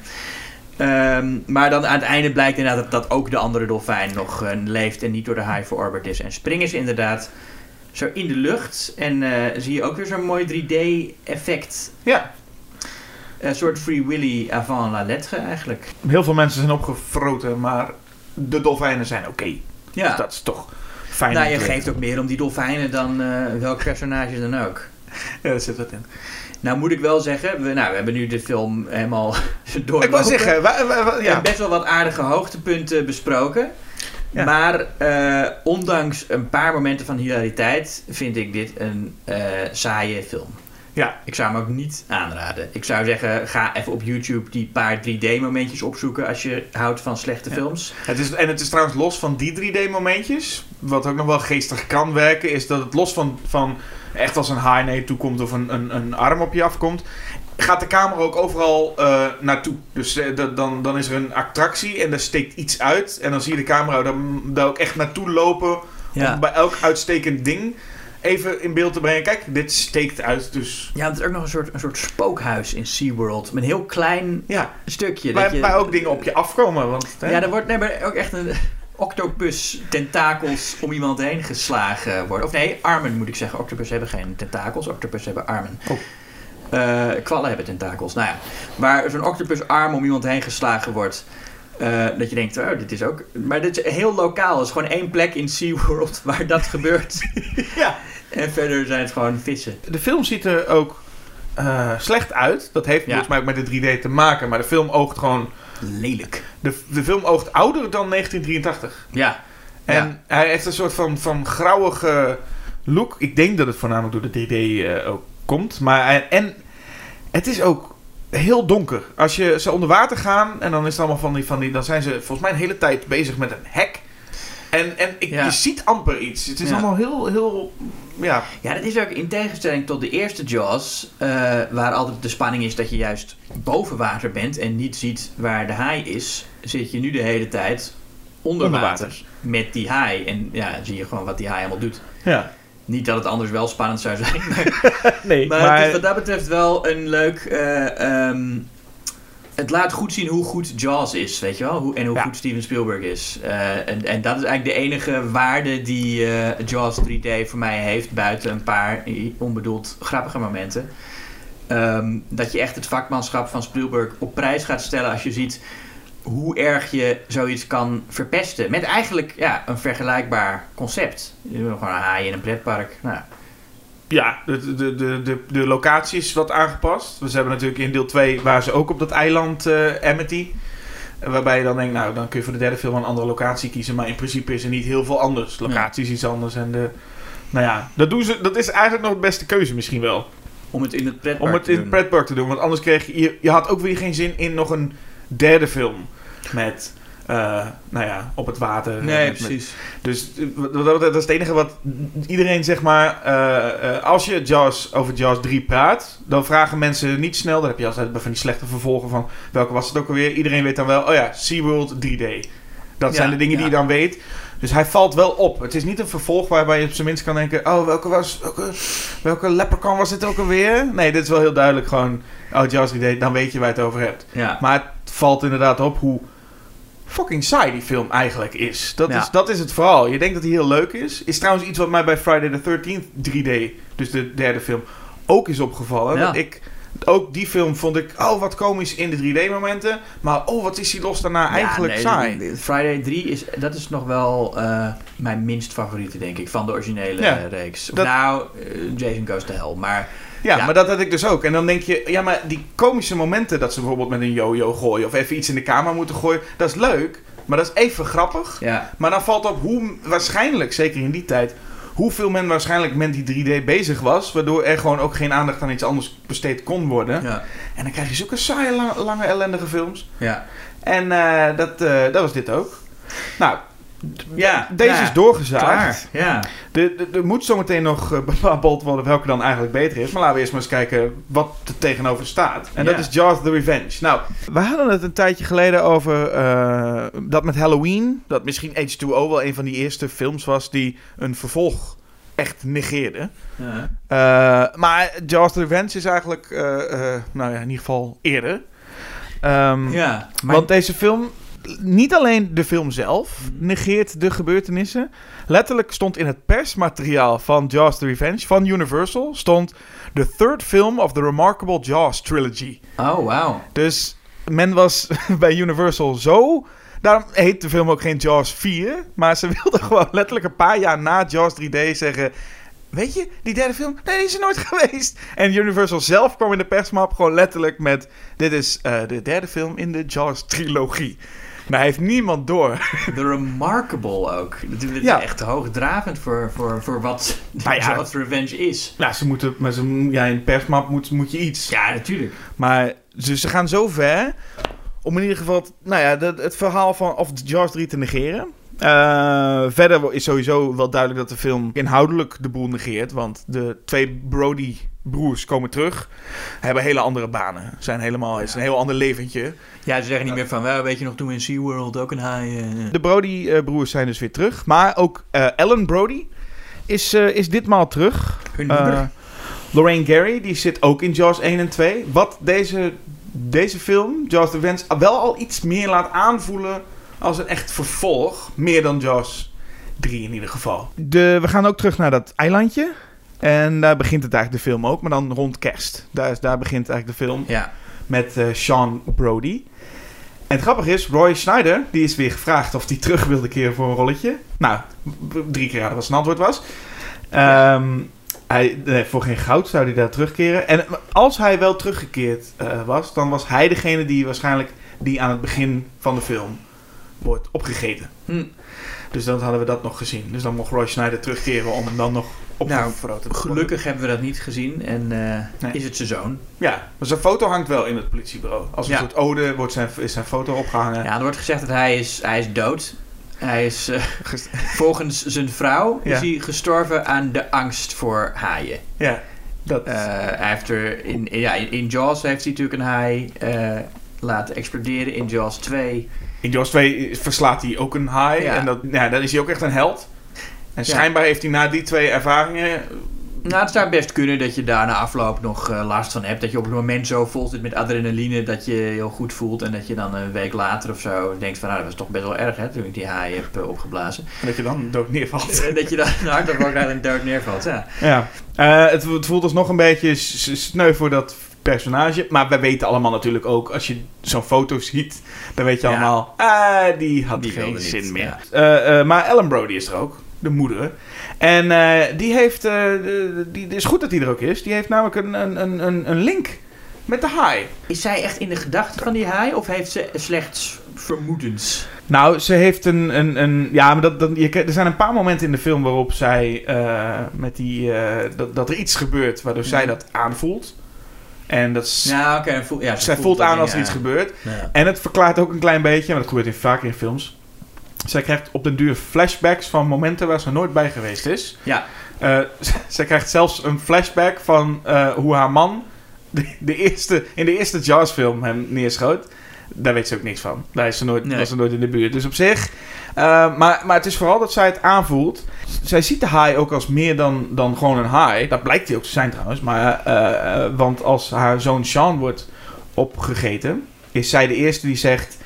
Ehm, maar dan aan het einde blijkt inderdaad dat, dat ook de andere dolfijn nog eh, leeft en niet door de haai verorberd is. En springen ze inderdaad zo in de lucht. En eh, zie je ook weer zo'n mooi 3D-effect. ja, Een soort Free Willy avant la lettre eigenlijk. heel veel mensen zijn opgefroten, maar de dolfijnen zijn oké. Ja, Dus dat is toch fijn. nou, je geeft ook meer om die dolfijnen dan eh, welk personage dan ook. Ja, daar zit wat in. Nou moet ik wel zeggen, we, nou, we hebben nu de film helemaal door. Ik wou zeggen, wa- wa- wa- ja. En best wel wat aardige hoogtepunten besproken. Ja. Maar eh, ondanks een paar momenten van hilariteit vind ik dit een eh, saaie film. Ja, Ik zou hem ook niet aanraden. Ik zou zeggen, ga even op YouTube die paar 3D-momentjes opzoeken als je houdt van slechte Ja. films. Het is, en het is trouwens los van die 3D-momentjes. Wat ook nog wel geestig kan werken, is dat het los van, van echt als een haai naar je toe komt of een, een, een arm op je afkomt. Gaat de camera ook overal eh, naartoe. Dus eh, dat- dan, dan is er een attractie en daar steekt iets uit. En dan zie je de camera daar ook echt naartoe lopen. Ja. Bij elk uitstekend ding even in beeld te brengen. Kijk, dit steekt uit. Dus Ja, het is ook nog een soort, een soort spookhuis in SeaWorld. Met een heel klein ja, stukje. waar, dat je, waar ook dingen op je afkomen. Want, hè, Ja, er wordt nee, maar ook echt een octopus tentakels om iemand heen geslagen worden. Of nee, armen moet ik zeggen. Octopus hebben geen tentakels, octopus hebben armen. Oh. Eh, kwallen hebben tentakels. Nou ja, waar zo'n octopus arm om iemand heen geslagen wordt. Eh, dat je denkt, oh, dit is ook... Maar dit is heel lokaal. Het is gewoon één plek in SeaWorld waar dat gebeurt. ja. En verder zijn het gewoon vissen. De film ziet er ook eh, slecht uit. Dat heeft Ja. volgens mij ook met de 3D te maken. Maar de film oogt gewoon... Lelijk. De, de film oogt ouder dan 1983. Ja. En Ja. hij heeft een soort van, van grauwige look. Ik denk dat het voornamelijk door de 3D eh, ook komt. Maar, hij- en het is ook heel donker. Als je ze onder water gaan en dan is het allemaal van die, van die... Dan zijn ze volgens mij een hele tijd bezig met een hek. En, en ik, Ja. je ziet amper iets. Het is Ja. allemaal heel, heel... Ja, Ja, dat is ook in tegenstelling tot de eerste Jaws, eh, waar altijd de spanning is dat je juist boven water bent en niet ziet waar de haai is, zit je nu de hele tijd onder, Onder water, water. met die haai. En ja, dan zie je gewoon wat die haai allemaal doet. ja. Niet dat het anders wel spannend zou zijn, maar, Nee, maar het is wat dat betreft wel een leuk... eh, ehm, het laat goed zien hoe goed Jaws is, weet je wel? Hoe, en hoe Ja. goed Steven Spielberg is. Eh, en, en dat is eigenlijk de enige waarde die eh, Jaws 3D voor mij heeft... buiten een paar onbedoeld grappige momenten. Ehm, dat je echt het vakmanschap van Spielberg op prijs gaat stellen... als je ziet hoe erg je zoiets kan verpesten. Met eigenlijk ja, een vergelijkbaar concept. Je wil gewoon een haai in een pretpark. Nou, Ja, de, de, de, de, de locatie is wat aangepast. We hebben natuurlijk in deel 2 waar ze ook op dat eiland eh Amity. Waarbij je dan denkt, nou, dan kun je voor de derde film een andere locatie kiezen. Maar in principe is er niet heel veel anders. De locatie is iets anders. En de, nou ja, dat, doen ze, dat is eigenlijk nog de beste keuze misschien wel. om het in het pretpark Om het te in doen. het pretpark te doen. Want anders kreeg je, je... Je had ook weer geen zin in nog een derde film. Met, eh, nou ja, op het water. Nee, Met- met- precies. dus eh, wat- wat- dat is het enige wat iedereen zeg maar. eh, eh, als je Jaws over Jaws 3 praat, dan vragen mensen niet snel. Dan heb je altijd bij van die slechte vervolgen van welke was het ook alweer. Iedereen weet dan wel, oh ja, SeaWorld 3D. Dat Ja, zijn de dingen die je dan weet. Dus hij valt wel op. Het is niet een vervolg waarbij je op zijn minst kan denken: oh, welke was. Welke, welke leprechaun was dit ook alweer? Nee, dit is wel heel duidelijk gewoon. Oh, Jaws 3D, dan weet je waar je het over hebt. Ja. Maar het valt inderdaad op hoe fucking saai die film eigenlijk is. Dat, Ja. is, dat is het vooral. Je denkt dat hij heel leuk is. Is trouwens iets wat mij bij Friday the 13th 3D, dus de derde film, ook is opgevallen. Ja. Dat ik, ook die film vond ik, oh wat komisch in de 3D momenten. Maar oh wat is hij los daarna eigenlijk nee, saai. de- de Friday 3 is, dat is nog wel eh, mijn minst favoriete, denk ik, van de originele reeks. Dat- Nou, eh, Jason Goes to Hell, maar Ja, Ja. maar dat had ik dus ook. En dan denk je, ja, maar die komische momenten dat ze bijvoorbeeld met een yo-yo gooien of even iets in de camera moeten gooien, dat is leuk, maar dat is even grappig. ja, Maar dan valt op hoe waarschijnlijk, zeker in die tijd, hoeveel men waarschijnlijk met die 3D bezig was, waardoor er gewoon ook geen aandacht aan iets anders besteed kon worden. ja, En dan krijg je zulke saaie, lange, lange ellendige films. ja. En eh, dat, eh, dat was dit ook. Nou, Ja, deze ja, is doorgezaagd. Klaar, ja. De, de, er moet zometeen nog eh, bepaald worden welke dan eigenlijk beter is. Maar laten we eerst maar eens kijken wat er tegenover staat. En dat is Jaws the Revenge. Nou, we hadden het een tijdje geleden over eh, dat met Halloween. Dat misschien H2O wel een van die eerste films was die een vervolg echt negeerde. Ja. Eh, maar Jaws the Revenge is eigenlijk, nou ja, in ieder geval eerder. Ehm, Ja, maar want deze film, niet alleen de film zelf, negeert de gebeurtenissen. Letterlijk stond in het persmateriaal van Jaws the Revenge van Universal, stond the third film of the remarkable Jaws trilogy. Oh, wauw. Dus men was bij Universal zo... Daarom heet de film ook geen Jaws 4, maar ze wilden gewoon letterlijk een paar jaar na Jaws 3D zeggen... weet je, die derde film, nee, die is er nooit geweest. En Universal zelf kwam in de persmap gewoon letterlijk met... Dit is eh, de derde film in de Jaws-trilogie. Nou, heeft niemand door. The Remarkable ook. Dat is Ja. echt hoogdravend voor, voor, voor wat ja. Jaws Revenge is. Nou, ze moeten, maar ze, ja, in de persmap moet, moet je iets. Ja, natuurlijk. Maar ze, ze gaan zo ver om in ieder geval, nou ja, het, het verhaal van of Jaws 3 te negeren. Eh, verder is sowieso wel duidelijk dat de film inhoudelijk de boel negeert. Want de twee Brody-broers komen terug. Hebben hele andere banen. Zijn helemaal, het is een heel ander leventje. Ja, ze zeggen niet meer van, wel, weet je nog toen we in SeaWorld ook een haai... eh, De Brody-broers zijn dus weer terug. Maar ook eh, Ellen Brody is, eh, is ditmaal terug. hun moeder. Eh, Lorraine Gary, die zit ook in Jaws 1 en 2. Wat deze, deze film, Jaws the Revenge, wel al iets meer laat aanvoelen als een echt vervolg. Meer dan Jaws 3 in ieder geval. De, we gaan ook terug naar dat eilandje. En daar begint het eigenlijk de film ook, maar dan rond kerst. Daar, daar begint eigenlijk de film ja. met eh, Sean Brody. En het grappige is, Roy Schneider, die is weer gevraagd of hij terug wilde keren voor een rolletje. Nou, drie keer raden wat zijn antwoord was. Ehm, hij, nee, voor geen goud zou hij daar terugkeren. En als hij wel teruggekeerd eh, was, dan was hij degene die waarschijnlijk die aan het begin van de film wordt opgegeten. Hm. Dus dan hadden we dat nog gezien. Dus dan mocht Roy Schneider terugkeren om hem dan nog Nou, opgefroten te worden. Gelukkig hebben we dat niet gezien en eh, Nee. is het zijn zoon. Ja, maar zijn foto hangt wel in het politiebureau. Als een Ja. soort ode wordt zijn, is zijn foto opgehangen. Ja, er wordt gezegd dat hij is, hij is dood. Hij is, eh, volgens zijn vrouw, Ja. is hij gestorven aan de angst voor haaien. Ja, dat... Eh, hij heeft er in, ja, in, in Jaws heeft hij natuurlijk een haai laten exploderen. In Jaws 2 in Jaws 2 verslaat hij ook een haai. Ja. En dat, ja, dan is hij ook echt een held. En schijnbaar heeft hij na die twee ervaringen... Nou, het zou best kunnen dat je daar na afloop nog eh, last van hebt. Dat je op het moment zo vol zit met adrenaline dat je je heel goed voelt. En dat je dan een week later of zo denkt van... Nou, dat was toch best wel erg, hè, toen ik die haai heb eh, opgeblazen. Dat je dan dood neervalt. Dat je dan nou, dat ook een dood neervalt, ja. ja. Eh, het, het voelt alsnog een beetje s- s- sneu voor dat personage. Maar wij weten allemaal natuurlijk ook... Als je zo'n foto ziet... Dan weet je Ja. allemaal... Ah, die had Die geen wilde niet, zin meer. ja. Eh, eh, maar Ellen Brody is er ook. De moeder. En eh, die heeft... eh, die, het is goed dat die er ook is. Die heeft namelijk een, een, een- een, een link met de haai. Is zij echt in de gedachten van die haai of heeft ze slechts vermoedens? Nou, ze heeft een. een, een ja, maar dat, dat, je, er zijn een paar momenten in de film waarop zij. eh, met die. eh, dat, dat er iets gebeurt waardoor zij Mhm. dat aanvoelt. En dat is, Ja, oké. voel- ja, zij voelt aan als er ja. iets gebeurt. Ja. En het verklaart ook een klein beetje, maar dat gebeurt in vaker in films. Zij krijgt op den duur flashbacks van momenten waar ze nooit bij geweest is. Ja. Eh, zij krijgt zelfs een flashback van eh, hoe haar man de, de eerste, in de eerste Jaws-film hem neerschoot. Daar weet ze ook niks van. Daar is ze nooit, Nee. was ze nooit in de buurt. Dus op zich. eh, maar, maar het is vooral dat zij het aanvoelt. Zij ziet de haai ook als meer dan, dan gewoon een haai. Dat blijkt hij ook te zijn trouwens. Maar, eh, eh, want als haar zoon Sean wordt opgegeten, is zij de eerste die zegt: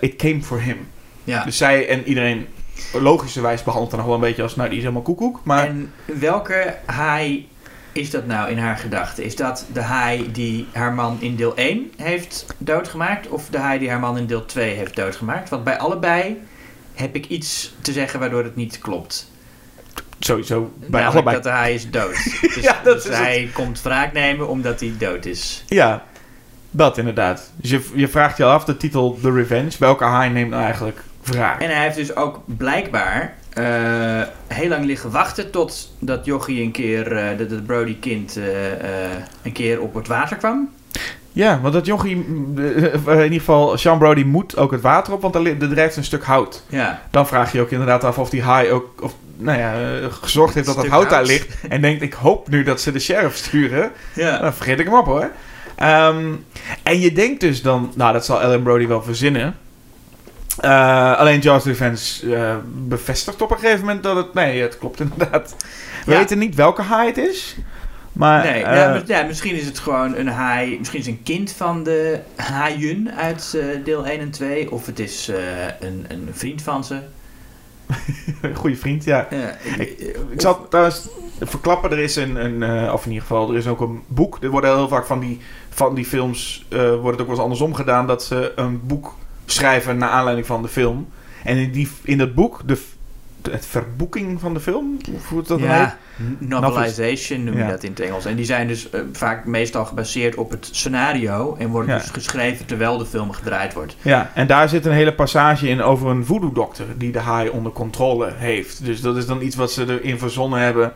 It came for him. ja. Dus zij en iedereen logischerwijs behandelt haar nog wel een beetje als: Nou, die is helemaal koekoek. Maar En welke haai is dat nou in haar gedachten? Is dat de haai die haar man in deel 1 heeft doodgemaakt? Of de haai die haar man in deel 2 heeft doodgemaakt? Want bij allebei heb ik iets te zeggen waardoor het niet klopt. sowieso bij Namelijk allebei. dat de haai is dood. Dus, Ja, dat dus is het. hij komt wraak nemen omdat hij dood is. Ja, dat inderdaad. Dus je, je vraagt je af, de titel The Revenge. Welke haai neemt nou eigenlijk wraak? En hij heeft dus ook blijkbaar eh, heel lang liggen wachten tot dat Jochie een keer, eh, dat het Brody kind eh, een keer op het water kwam. Ja, want dat jochie, in ieder geval, Sean Brody moet ook het water op, want er, drijft een stuk hout. Ja, Dan vraag je ook inderdaad af of die haai ook, of, nou ja, gezorgd heeft dat dat hout daar ligt. En denkt, ik hoop nu dat ze de sheriff sturen. ja. Dan vergeet ik hem op hoor. Ehm, en je denkt dus dan, nou dat zal Ellen Brody wel verzinnen. Eh, alleen Jaws Revenge eh, bevestigt op een gegeven moment dat het, nee, het klopt inderdaad. We Ja. weten niet welke haai het is. Maar Nee, eh, ja, mis- ja, misschien is het gewoon een haai. Misschien is het een kind van de haaien uit deel 1 en 2. Of het is een, een vriend van ze. een goede vriend, ja. Ja, Ik, ik zal trouwens verklappen, er is een, een of in ieder geval, er is ook een boek. Er worden heel vaak van die, van die films, wordt het ook wel eens andersom gedaan, dat ze een boek schrijven naar aanleiding van de film. En in, die, in dat boek, de, het verboeking van de film. Hoe dat ja, heet. novelization noem je Ja. dat in het Engels. En die zijn dus eh, vaak meestal gebaseerd op het scenario en worden Ja. dus geschreven terwijl de film gedraaid wordt. Ja, en daar zit een hele passage in over een voodoo-dokter die de haai onder controle heeft. Dus dat is dan iets wat ze erin verzonnen hebben.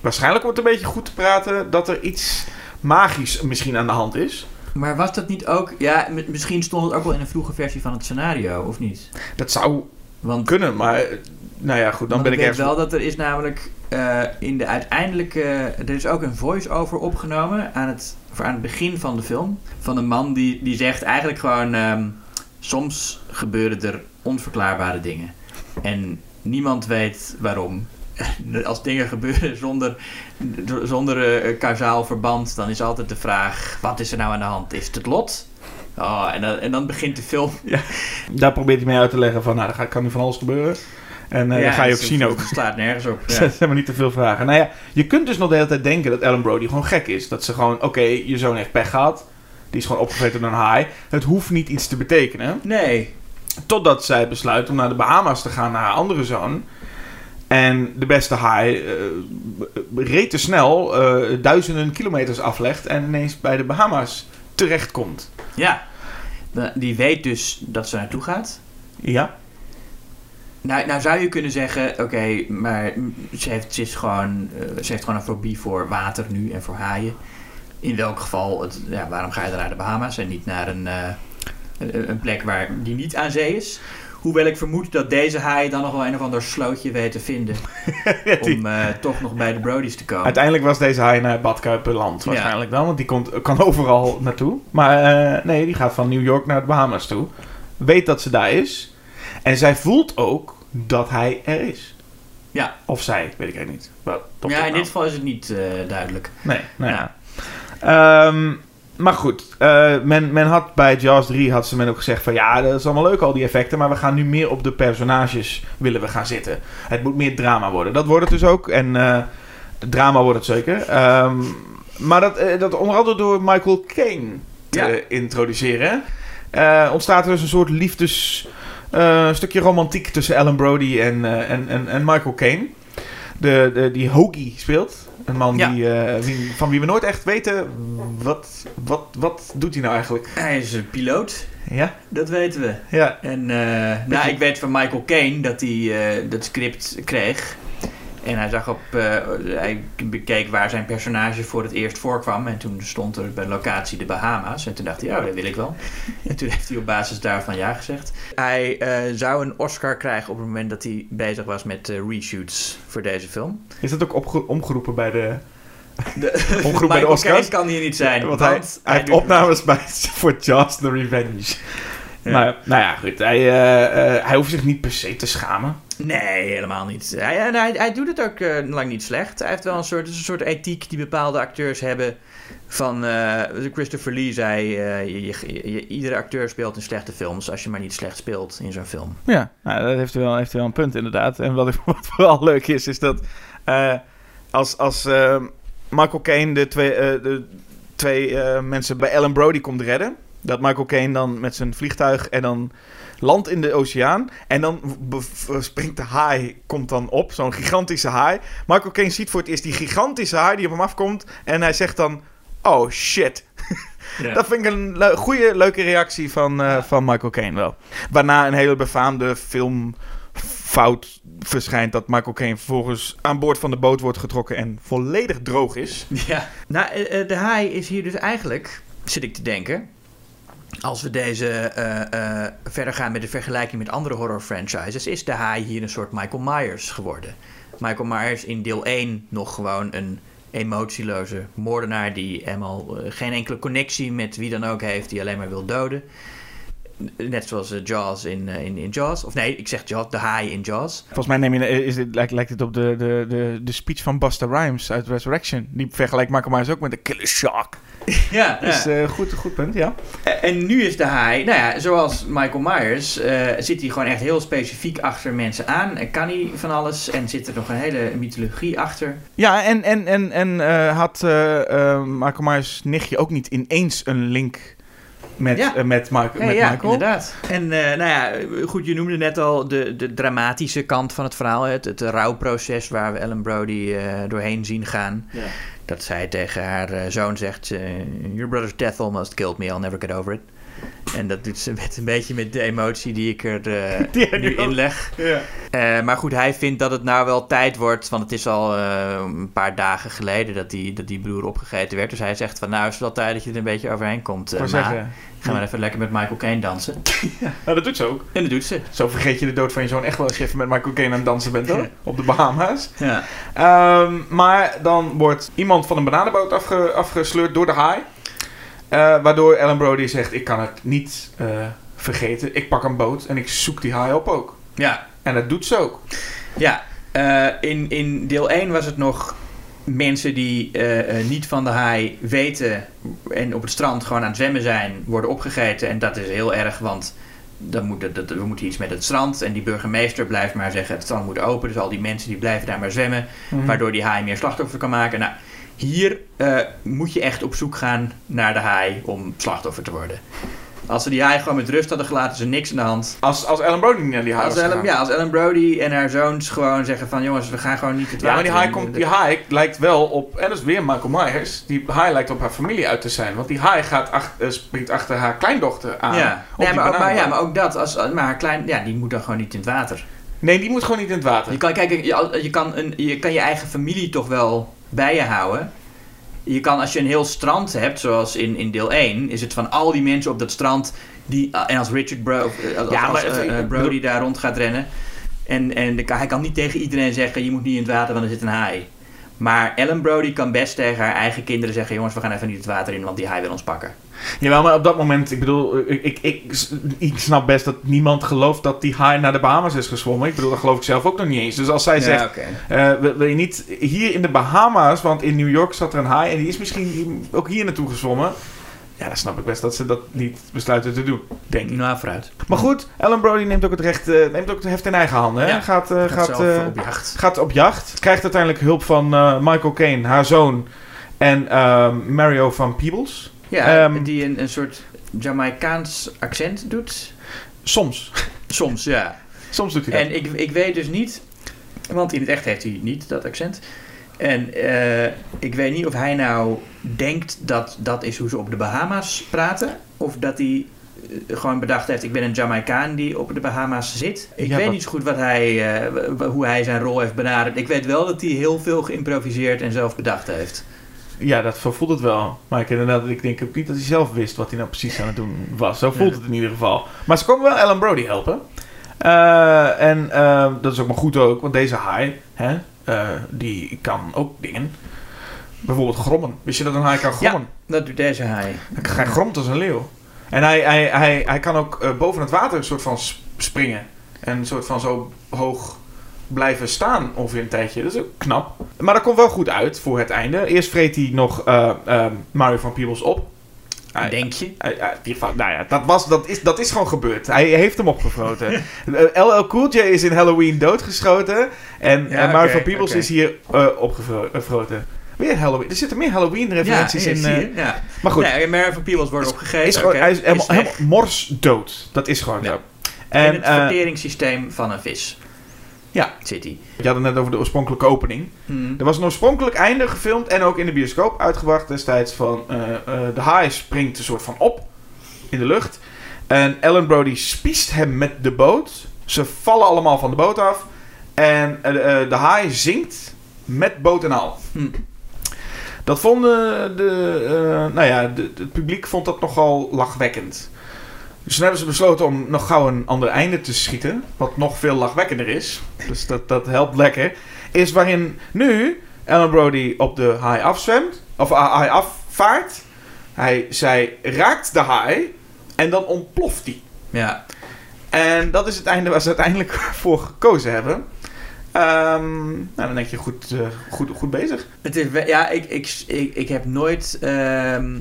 Waarschijnlijk wordt het een beetje goed te praten dat er iets magisch misschien aan de hand is. Maar was dat niet ook... Ja, misschien stond het ook wel in een vroege versie van het scenario, of niet? Dat zou Want kunnen, maar eh, nou ja, goed, dan ben ik weet ergens... wel dat er is namelijk eh, in de uiteindelijke... Er is ook een voice-over opgenomen aan het, voor aan het begin van de film. Van een man die, die zegt eigenlijk gewoon... ehm, soms gebeuren er onverklaarbare dingen. En niemand weet waarom. Als dingen gebeuren zonder, zonder eh, kausaal verband... dan is altijd de vraag... wat is er nou aan de hand? Is het het lot? Oh, en, dan, en dan begint de film. Daar probeert hij mee uit te leggen van, nou, gaat- kan nu van alles gebeuren. En eh Ja, dat ga je ook zien ook. Het slaat nergens op. Ja. Zet maar niet te veel vragen. Nou ja, je kunt dus nog de hele tijd denken dat Ellen Brody gewoon gek is. Dat ze gewoon, oké, je zoon heeft pech gehad. Die is gewoon opgeveten door een haai. Het hoeft niet iets te betekenen. Nee, Totdat zij besluit om naar de Bahama's te gaan naar haar andere zoon. En de beste haai eh, reed te snel eh, duizenden kilometers aflegt en ineens bij de Bahama's terechtkomt. Ja, die weet dus dat ze naartoe gaat. Ja, Nou, nou zou je kunnen zeggen, oké, maar ze heeft, ze, is gewoon, eh, ze heeft gewoon een fobie voor water nu en voor haaien. In welk geval, het, ja, waarom ga je dan naar de Bahama's en niet naar een, een, een plek waar die niet aan zee is? Hoewel ik vermoed dat deze haai dan nog wel een of ander slootje weet te vinden om eh, toch nog bij de Brodies te komen. uiteindelijk was deze haai naar Badkuipenland waarschijnlijk dan. Want die komt, kan overal naartoe. Maar eh, nee, die gaat van New York naar de Bahama's toe. Weet dat ze daar is. En zij voelt ook dat hij er is. Ja. Of zij, weet ik eigenlijk niet. Of ja, in nou- dit geval is het niet eh, duidelijk. Nee, nou ja. Ehm, maar goed, eh, men, men had bij Jaws 3 had ze men ook gezegd van ja, dat is allemaal leuk al die effecten, maar we gaan nu meer op de personages willen we gaan zitten. Het moet meer drama worden. Dat wordt het dus ook en eh, drama wordt het zeker. Ehm, maar dat, eh, dat onder andere door Michael Caine te Ja. introduceren, ontstaat er dus een soort liefdes stukje romantiek tussen Ellen Brody en, en, en, en Michael Caine. De, de, die Hoagie speelt. Een man Ja. die, eh, wie- van wie we nooit echt weten, wat, wat, wat doet hij nou eigenlijk? Hij is een piloot, Ja? dat weten we. Ja. En eh, nou, ik weet van Michael Caine dat hij eh, dat script kreeg. En hij zag op, eh, hij bekeek waar zijn personage voor het eerst voorkwam. En toen stond er bij locatie de Bahama's. En toen dacht hij, oh, dat wil ik wel. En toen heeft hij op basis daarvan ja gezegd. Hij eh, zou een Oscar krijgen op het moment dat hij bezig was met eh, reshoots voor deze film. Is dat ook omgeroepen bij de... De, Omgeroepen bij de Oscars? Kan hier niet zijn. Want hij, hij heeft opnames bij, voor Jaws The Revenge. Ja. Maar, nou ja, goed. Hij, hij hoeft zich niet per se te schamen. Nee, helemaal niet. Hij, hij, doet het ook eh, lang niet slecht. Hij heeft wel een soort, een soort ethiek die bepaalde acteurs hebben. Van eh, Christopher Lee zei: eh, je, iedere acteur speelt in slechte films als je maar niet slecht speelt in zo'n film. Ja, nou, dat heeft wel, heeft wel een punt inderdaad. En wat, vooral leuk is, is dat als, als Michael Caine de twee, de twee mensen bij Ellen Brody komt redden, dat Michael Caine dan met zijn vliegtuig en dan landt in de oceaan en dan springt de haai, komt dan op, zo'n gigantische haai. Michael Caine ziet voor het eerst die gigantische haai die op hem afkomt en hij zegt dan, oh shit. Dat vind ik een le- goede, leuke reactie van, eh, van Michael Caine wel. Waarna een hele befaamde filmfout verschijnt dat Michael Caine vervolgens aan boord van de boot wordt getrokken en volledig droog is. Ja. Nou, eh, eh, de haai is hier dus eigenlijk, zit ik te denken. Als we deze eh, eh, verder gaan met de vergelijking met andere horror franchises, is de haai hier een soort Michael Myers geworden. Michael Myers in deel 1 nog gewoon een emotieloze moordenaar die helemaal eh, geen enkele connectie met wie dan ook heeft, die alleen maar wil doden. Net zoals Jaws in, in, in Jaws. Of nee, ik zeg Jaws, de haai in Jaws. Volgens mij neem je, is dit, lijkt, lijkt het op de, de, de, de speech van Busta Rhymes uit Resurrection. Die vergelijkt Michael Myers ook met de Killer Shark. Ja, Dus eh, goed, goed punt, ja. En nu is de haai, nou ja, zoals Michael Myers, eh, zit hij gewoon echt heel specifiek achter mensen aan. En kan hij van alles en zit er nog een hele mythologie achter. Ja, en, en, en, en eh, had eh, eh, Michael Myers nichtje ook niet ineens een link met, Ja. eh, met, Mark, Ja, met ja, Michael. inderdaad. En eh, nou ja, goed, je noemde net al de, de dramatische kant van het verhaal. Het, het rouwproces waar we Ellen Brody eh, doorheen zien gaan. Dat zij tegen haar eh, zoon zegt... eh, Your brother's death almost killed me, I'll never get over it. En dat doet ze met een beetje met de emotie die ik er eh, Die nu inleg. Ja. Eh, maar goed, hij vindt dat het nou wel tijd wordt. Want het is al eh, een paar dagen geleden dat die, dat die broer opgegeten werd. Dus hij zegt van nou is het wel tijd dat je er een beetje overheen komt. Ik eh, wou ma. zeggen. Ga maar even lekker met Michael Caine dansen. Nou, dat doet ze ook. En dat doet ze. Zo vergeet je de dood van je zoon echt wel als je even met Michael Caine aan het dansen bent, hoor. Op de Bahama's. Ja. Ehm, maar dan wordt iemand van een bananenboot afge- afgesleurd door de haai. Eh, waardoor Ellen Brody zegt, ik kan het niet eh, vergeten. Ik pak een boot en ik zoek die haai op ook. Ja. En dat doet ze ook. Ja. eh, in, in deel 1 was het nog mensen die niet van de haai weten en op het strand gewoon aan het zwemmen zijn, worden opgegeten. En dat is heel erg, want dan moet dat, we moeten iets met het strand. En die burgemeester blijft maar zeggen, het strand moet open. Dus al die mensen die blijven daar maar zwemmen. waardoor die haai meer slachtoffer kan maken. Nou, hier eh, moet je echt op zoek gaan naar de haai om slachtoffer te worden. Als ze die haai gewoon met rust hadden gelaten, is er niks aan de hand. Als, als Ellen Brody niet naar die haai Als was Ellen, ja, als Ellen Brody en haar zoons gewoon zeggen van... jongens, we gaan gewoon niet het Ja, water maar die haai, in. komt, die haai lijkt wel op, en dat is weer Michael Myers, die haai lijkt op haar familie uit te zijn. Want die haai gaat ach- eh, springt achter haar kleindochter aan. Ja, ja, die maar, ook, maar, ja, maar ook dat. Als, maar haar klein, ja, die moet dan gewoon niet in het water. Nee, die moet gewoon niet in het water. Je kan, kijk, je, je, kan een, je kan je eigen familie toch wel bij je houden. Je kan, als je een heel strand hebt, zoals in, in deel 1, is het van al die mensen op dat strand. Die, en als Richard Bro, eh, als, Ja, als, maar eh, eh, Brody daar rond gaat rennen. En, en de- hij kan niet tegen iedereen zeggen: je moet niet in het water, want er zit een haai. Maar Ellen Brody kan best tegen haar eigen kinderen zeggen: jongens, we gaan even niet het water in, want die haai wil ons pakken. Jawel, maar op dat moment, ik bedoel, ik, ik, ik, ik snap best dat niemand gelooft dat die haai naar de Bahamas is gezwommen. Ik bedoel, dat geloof ik zelf ook nog niet eens. Dus als zij zegt, oké. eh, wil, wil je niet hier in de Bahama's, want in New York zat er een haai en die is misschien ook hier naartoe gezwommen. Ja, dan snap ik best dat ze dat niet besluiten te doen, denk ik. Nou, vooruit. Maar goed, Ellen Brody neemt ook het recht, eh, neemt ook het heft in eigen handen. Hè? Ja, gaat, eh, Gaat, eh, op jacht. gaat op jacht. Krijgt uiteindelijk hulp van eh, Michael Caine, haar zoon. En ehm, Mario van Peebles. Ja, ehm, die een, een soort Jamaicaans accent doet. Soms. Soms, ja. Soms doet hij dat. En ik, ik weet dus niet, want in het echt heeft hij niet dat accent. En eh, ik weet niet of hij nou denkt dat dat is hoe ze op de Bahama's praten. Of dat hij eh, gewoon bedacht heeft, ik ben een Jamaicaan die op de Bahama's zit. Ik Ja, weet niet zo goed wat hij, eh, hoe hij zijn rol heeft benaderd. Ik weet wel dat hij heel veel geïmproviseerd en zelf bedacht heeft. Ja, dat voelt het wel. Maar ik, inderdaad, ik denk ook niet dat hij zelf wist wat hij nou precies aan het doen was. Zo voelt Ja. het in ieder geval. Maar ze komen wel Ellen Brody helpen. Eh, en eh, dat is ook maar goed ook, want deze haai, hè, eh, die kan ook dingen. Bijvoorbeeld grommen. Wist je dat een haai kan grommen? Dat doet deze haai. Hij gromt als een leeuw. En hij, hij, hij, hij kan ook boven het water een soort van springen. En een soort van zo hoog blijven staan ongeveer een tijdje. Dat is ook knap. Maar dat komt wel goed uit voor het einde. Eerst vreet hij nog eh, eh, Mario van Peebles op. Denk je? nou ja, dat, was, dat, is, dat is gewoon gebeurd. Hij heeft hem opgefroten. Eh, LL Cool J is in Halloween doodgeschoten. En Ja, eh, Mario van Peebles is hier eh, opgefroten. Weer Halloween. Er zitten meer Halloween-referenties ja, in. eh. Ja. maar goed. Nee, Mary van Peebles wordt opgegeten. Is gewoon, hij is helemaal, helemaal morsdood. Dat is gewoon Ja. zo. En het eh, verteringssysteem van een vis. Ja. Zit hij. je had het net over de oorspronkelijke opening. Hmm. Er was een oorspronkelijk einde gefilmd en ook in de bioscoop uitgebracht destijds van eh, eh, de haai springt een soort van op in de lucht. En Ellen Brody spiest hem met de boot. Ze vallen allemaal van de boot af. En eh, de haai zinkt met boot en al. Hm. Dat vonden de, eh, nou ja, de, het publiek vond dat nogal lachwekkend. Dus toen hebben ze besloten om nog gauw een ander einde te schieten. Wat nog veel lachwekkender is. Dus dat, dat helpt lekker. Is waarin nu Ellen Brody op de haai afzwemt. Of haai afvaart. Hij, zij raakt de haai. En dan ontploft die. Ja. En dat is het einde waar ze uiteindelijk voor gekozen hebben. Ehm, nou, dan denk je goed, eh, goed, goed bezig. Het is, ja, ik, ik, ik, ik heb nooit ehm,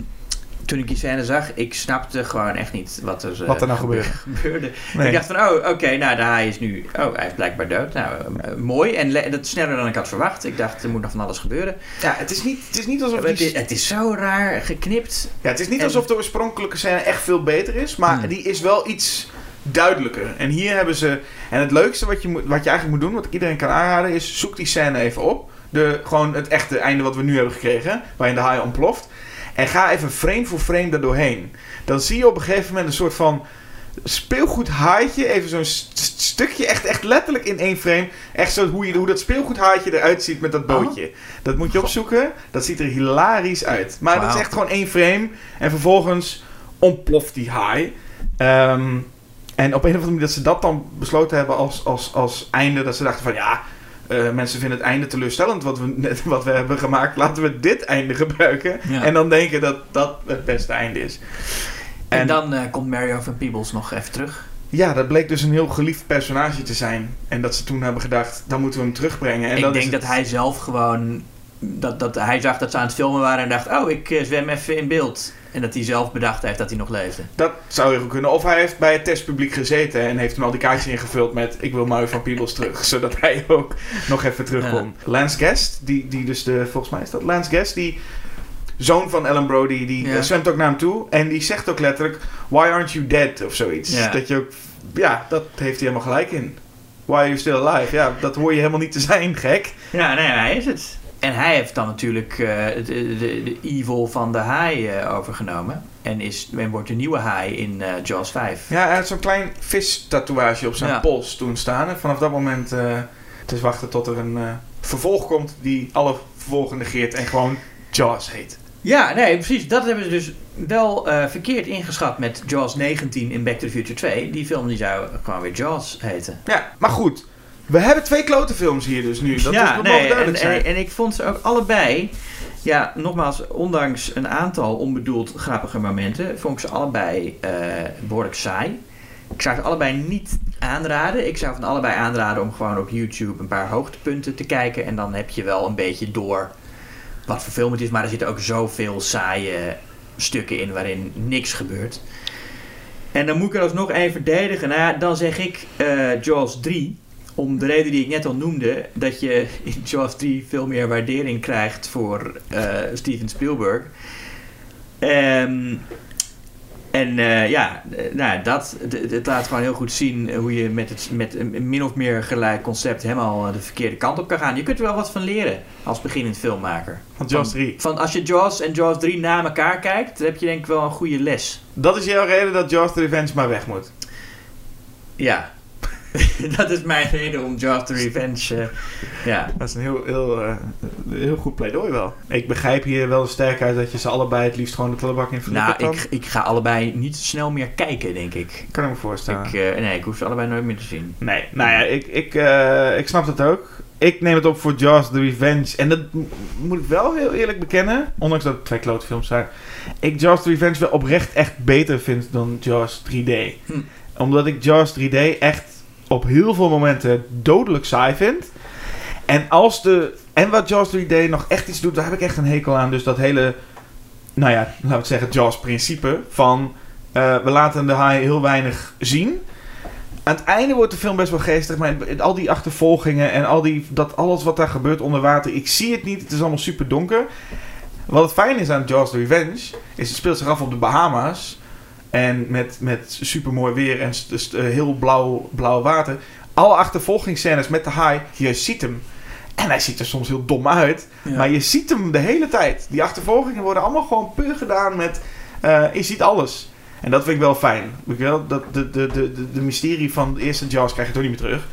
toen ik die scène zag, ik snapte gewoon echt niet wat er, eh, Wat er nou gebeurde. gebeurde. Nee. Ik dacht van, oh, oké, nou, de haai is nu... Oh, hij is blijkbaar dood. Nou, eh, mooi. En dat is sneller dan ik had verwacht. Ik dacht, er moet nog van alles gebeuren. Ja, het is niet, het is niet alsof Het die... is, het is zo raar geknipt. Ja, het is niet En- alsof de oorspronkelijke scène echt veel beter is, maar Hmm. die is wel iets duidelijker. En hier hebben ze... En het leukste wat je, moet, wat je eigenlijk moet doen, wat ik iedereen kan aanraden, is zoek die scène even op. De, gewoon het echte einde wat we nu hebben gekregen, waarin de haai ontploft. En ga even frame voor frame daar doorheen. Dan zie je op een gegeven moment een soort van speelgoed haaitje. Even zo'n st- st- stukje, echt, echt letterlijk in één frame. Echt zo hoe, je, hoe dat speelgoed haaitje eruit ziet met dat bootje. Dat moet je opzoeken. Dat ziet er hilarisch uit. Maar dat is echt gewoon één frame. En vervolgens ontploft die haai. Ehm, en op een of andere manier dat ze dat dan besloten hebben als, als, als einde. Dat ze dachten van ja, eh, mensen vinden het einde teleurstellend wat we, net, wat we hebben gemaakt. Laten we dit einde gebruiken. Ja. En dan denken dat dat het beste einde is. En, En- dan eh, komt Mario van Peebles nog even terug. Ja, dat bleek dus een heel geliefd personage te zijn. En dat ze toen hebben gedacht, dan moeten we hem terugbrengen. En ik dat denk dat hij zelf gewoon... Dat, dat hij zag dat ze aan het filmen waren en dacht... Oh, ik eh, zwem even in beeld. En dat hij zelf bedacht heeft dat hij nog leefde. Dat zou heel goed kunnen. Of hij heeft bij het testpubliek gezeten en heeft hem al die kaartjes ingevuld met... Ik wil Mario van Peebles terug. Zodat hij ook nog even terugkomt. Lance Guest, die, die dus de... Volgens mij is dat Lance Guest, die... Zoon van Ellen Brody, die Ja. eh, zwemt ook naar hem toe. En die zegt ook letterlijk... Why aren't you dead? Of zoiets. Ja. Dat je ook... Ja, dat heeft hij helemaal gelijk in. Why are you still alive? Ja, dat hoor je helemaal niet te zijn, gek. Ja, nee, hij is het. En hij heeft dan natuurlijk eh, de, de, de evil van de haai eh, overgenomen. En, is, en wordt de nieuwe haai in eh Jaws 5. Ja, hij had zo'n klein vis-tatoeage op zijn Ja. pols toen staan. En vanaf dat moment eh het is wachten tot er een eh, vervolg komt die alle vervolgen negeert en gewoon Jaws heet. Ja, nee, precies. Dat hebben ze dus wel eh, verkeerd ingeschat met Jaws 19 in Back to the Future 2. Die film die zou gewoon weer Jaws heten. Ja, maar goed. We hebben twee klote films hier dus nu. Dat ja, is, nee, mogen en, duidelijk zijn. en, en ik vond ze ook allebei... Ja, nogmaals, ondanks een aantal onbedoeld grappige momenten... vond ik ze allebei eh, behoorlijk saai. Ik zou ze allebei niet aanraden. Ik zou van allebei aanraden om gewoon op YouTube een paar hoogtepunten te kijken. En dan heb je wel een beetje door wat voor film het is. Maar er zitten ook zoveel saaie stukken in waarin niks gebeurt. En dan moet ik er alsnog even verdedigen. Nou ja, dan zeg ik eh Jaws 3. Om de reden die ik net al noemde. Dat je in Jaws 3 veel meer waardering krijgt voor eh, Steven Spielberg. Ehm, en eh, ja, eh, nou, dat, het laat gewoon heel goed zien hoe je met, het, met een min of meer gelijk concept helemaal de verkeerde kant op kan gaan. Je kunt er wel wat van leren als beginnend filmmaker. Van Jaws 3. Van als je Jaws en Jaws 3 na elkaar kijkt, dan heb je denk ik wel een goede les. Dat is jouw reden dat Jaws the Revenge maar weg moet. Ja. dat is mijn reden om Jaws the Revenge. eh, ja. Dat is een heel, heel, eh, heel goed pleidooi wel. Ik begrijp hier wel sterk uit dat je ze allebei het liefst gewoon de prullenbak in Nou, kan. ik, ik ga allebei niet snel meer kijken, denk ik. kan ik me voorstellen. Ik, eh, nee, ik hoef ze allebei nooit meer te zien. Nee, nou ja, ik, ik, ik snap dat ook. Ik neem het op voor Jaws the Revenge. En dat moet ik wel heel eerlijk bekennen. Ondanks dat het twee klote films zijn. Ik Jaws the Revenge wel oprecht echt beter vind dan Jaws 3D. Hm. Omdat ik Jaws 3D echt op heel veel momenten dodelijk saai vind. En als de... En wat Jaws 3D nog echt iets doet, daar heb ik echt een hekel aan. Dus dat hele... Nou ja, laten we het zeggen, Jaws principe van... eh, we laten de haai heel weinig zien. Aan het einde wordt de film best wel geestig, maar al die achtervolgingen en al die, dat alles wat daar gebeurt onder water, ik zie het niet. Het is allemaal super donker. Wat het fijn is aan Jaws Revenge, is het speelt zich af op de Bahama's. En met, met super mooi weer en st- eh, heel blauw, blauw water. Alle achtervolgingsscènes met de haai, je ziet hem. En hij ziet er soms heel dom uit. Ja. Maar je ziet hem de hele tijd. Die achtervolgingen worden allemaal gewoon puur gedaan met... eh, je ziet alles. En dat vind ik wel fijn. Weet je wel? Dat, de, de, de, de, de mysterie van de eerste Jaws krijg je toch niet meer terug.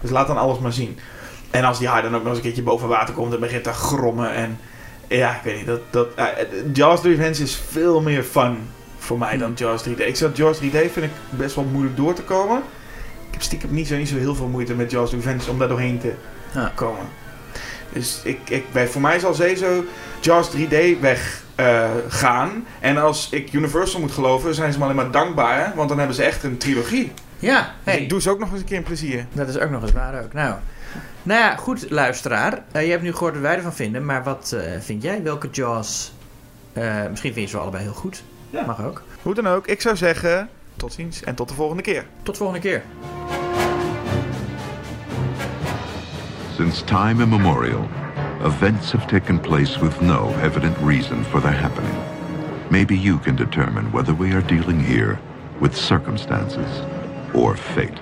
Dus laat dan alles maar zien. En als die haai dan ook nog eens een keertje boven water komt en begint te grommen. En ja, ik weet niet. Dat, dat, eh, Jaws Revenge is veel meer fun voor mij dan Jaws 3D. Ik zeg Jaws 3D vind ik best wel moeilijk door te komen. Ik heb stiekem niet zo, niet zo heel veel moeite met Jaws Revenge om daar doorheen te Ja. komen. Dus ik, ik, bij, voor mij zal sowieso Jaws 3D weg eh, gaan. En als ik Universal moet geloven, zijn ze me alleen maar dankbaar. Want dan hebben ze echt een trilogie. Ja, hey, Ik doe ze ook nog eens een keer een plezier. dat is ook nog eens waar ook. Nou, nou ja, goed luisteraar. Eh, je hebt nu gehoord wat wij ervan vinden, maar wat eh, vind jij? Welke Jaws misschien vind je ze allebei heel goed. Ja. Mag ook. Hoe dan ook, ik zou zeggen tot ziens en tot de volgende keer. Tot volgende keer. Since time immemorial, events have taken place with no evident reason for their happening. Maybe you can determine whether we are dealing here with circumstances or fate.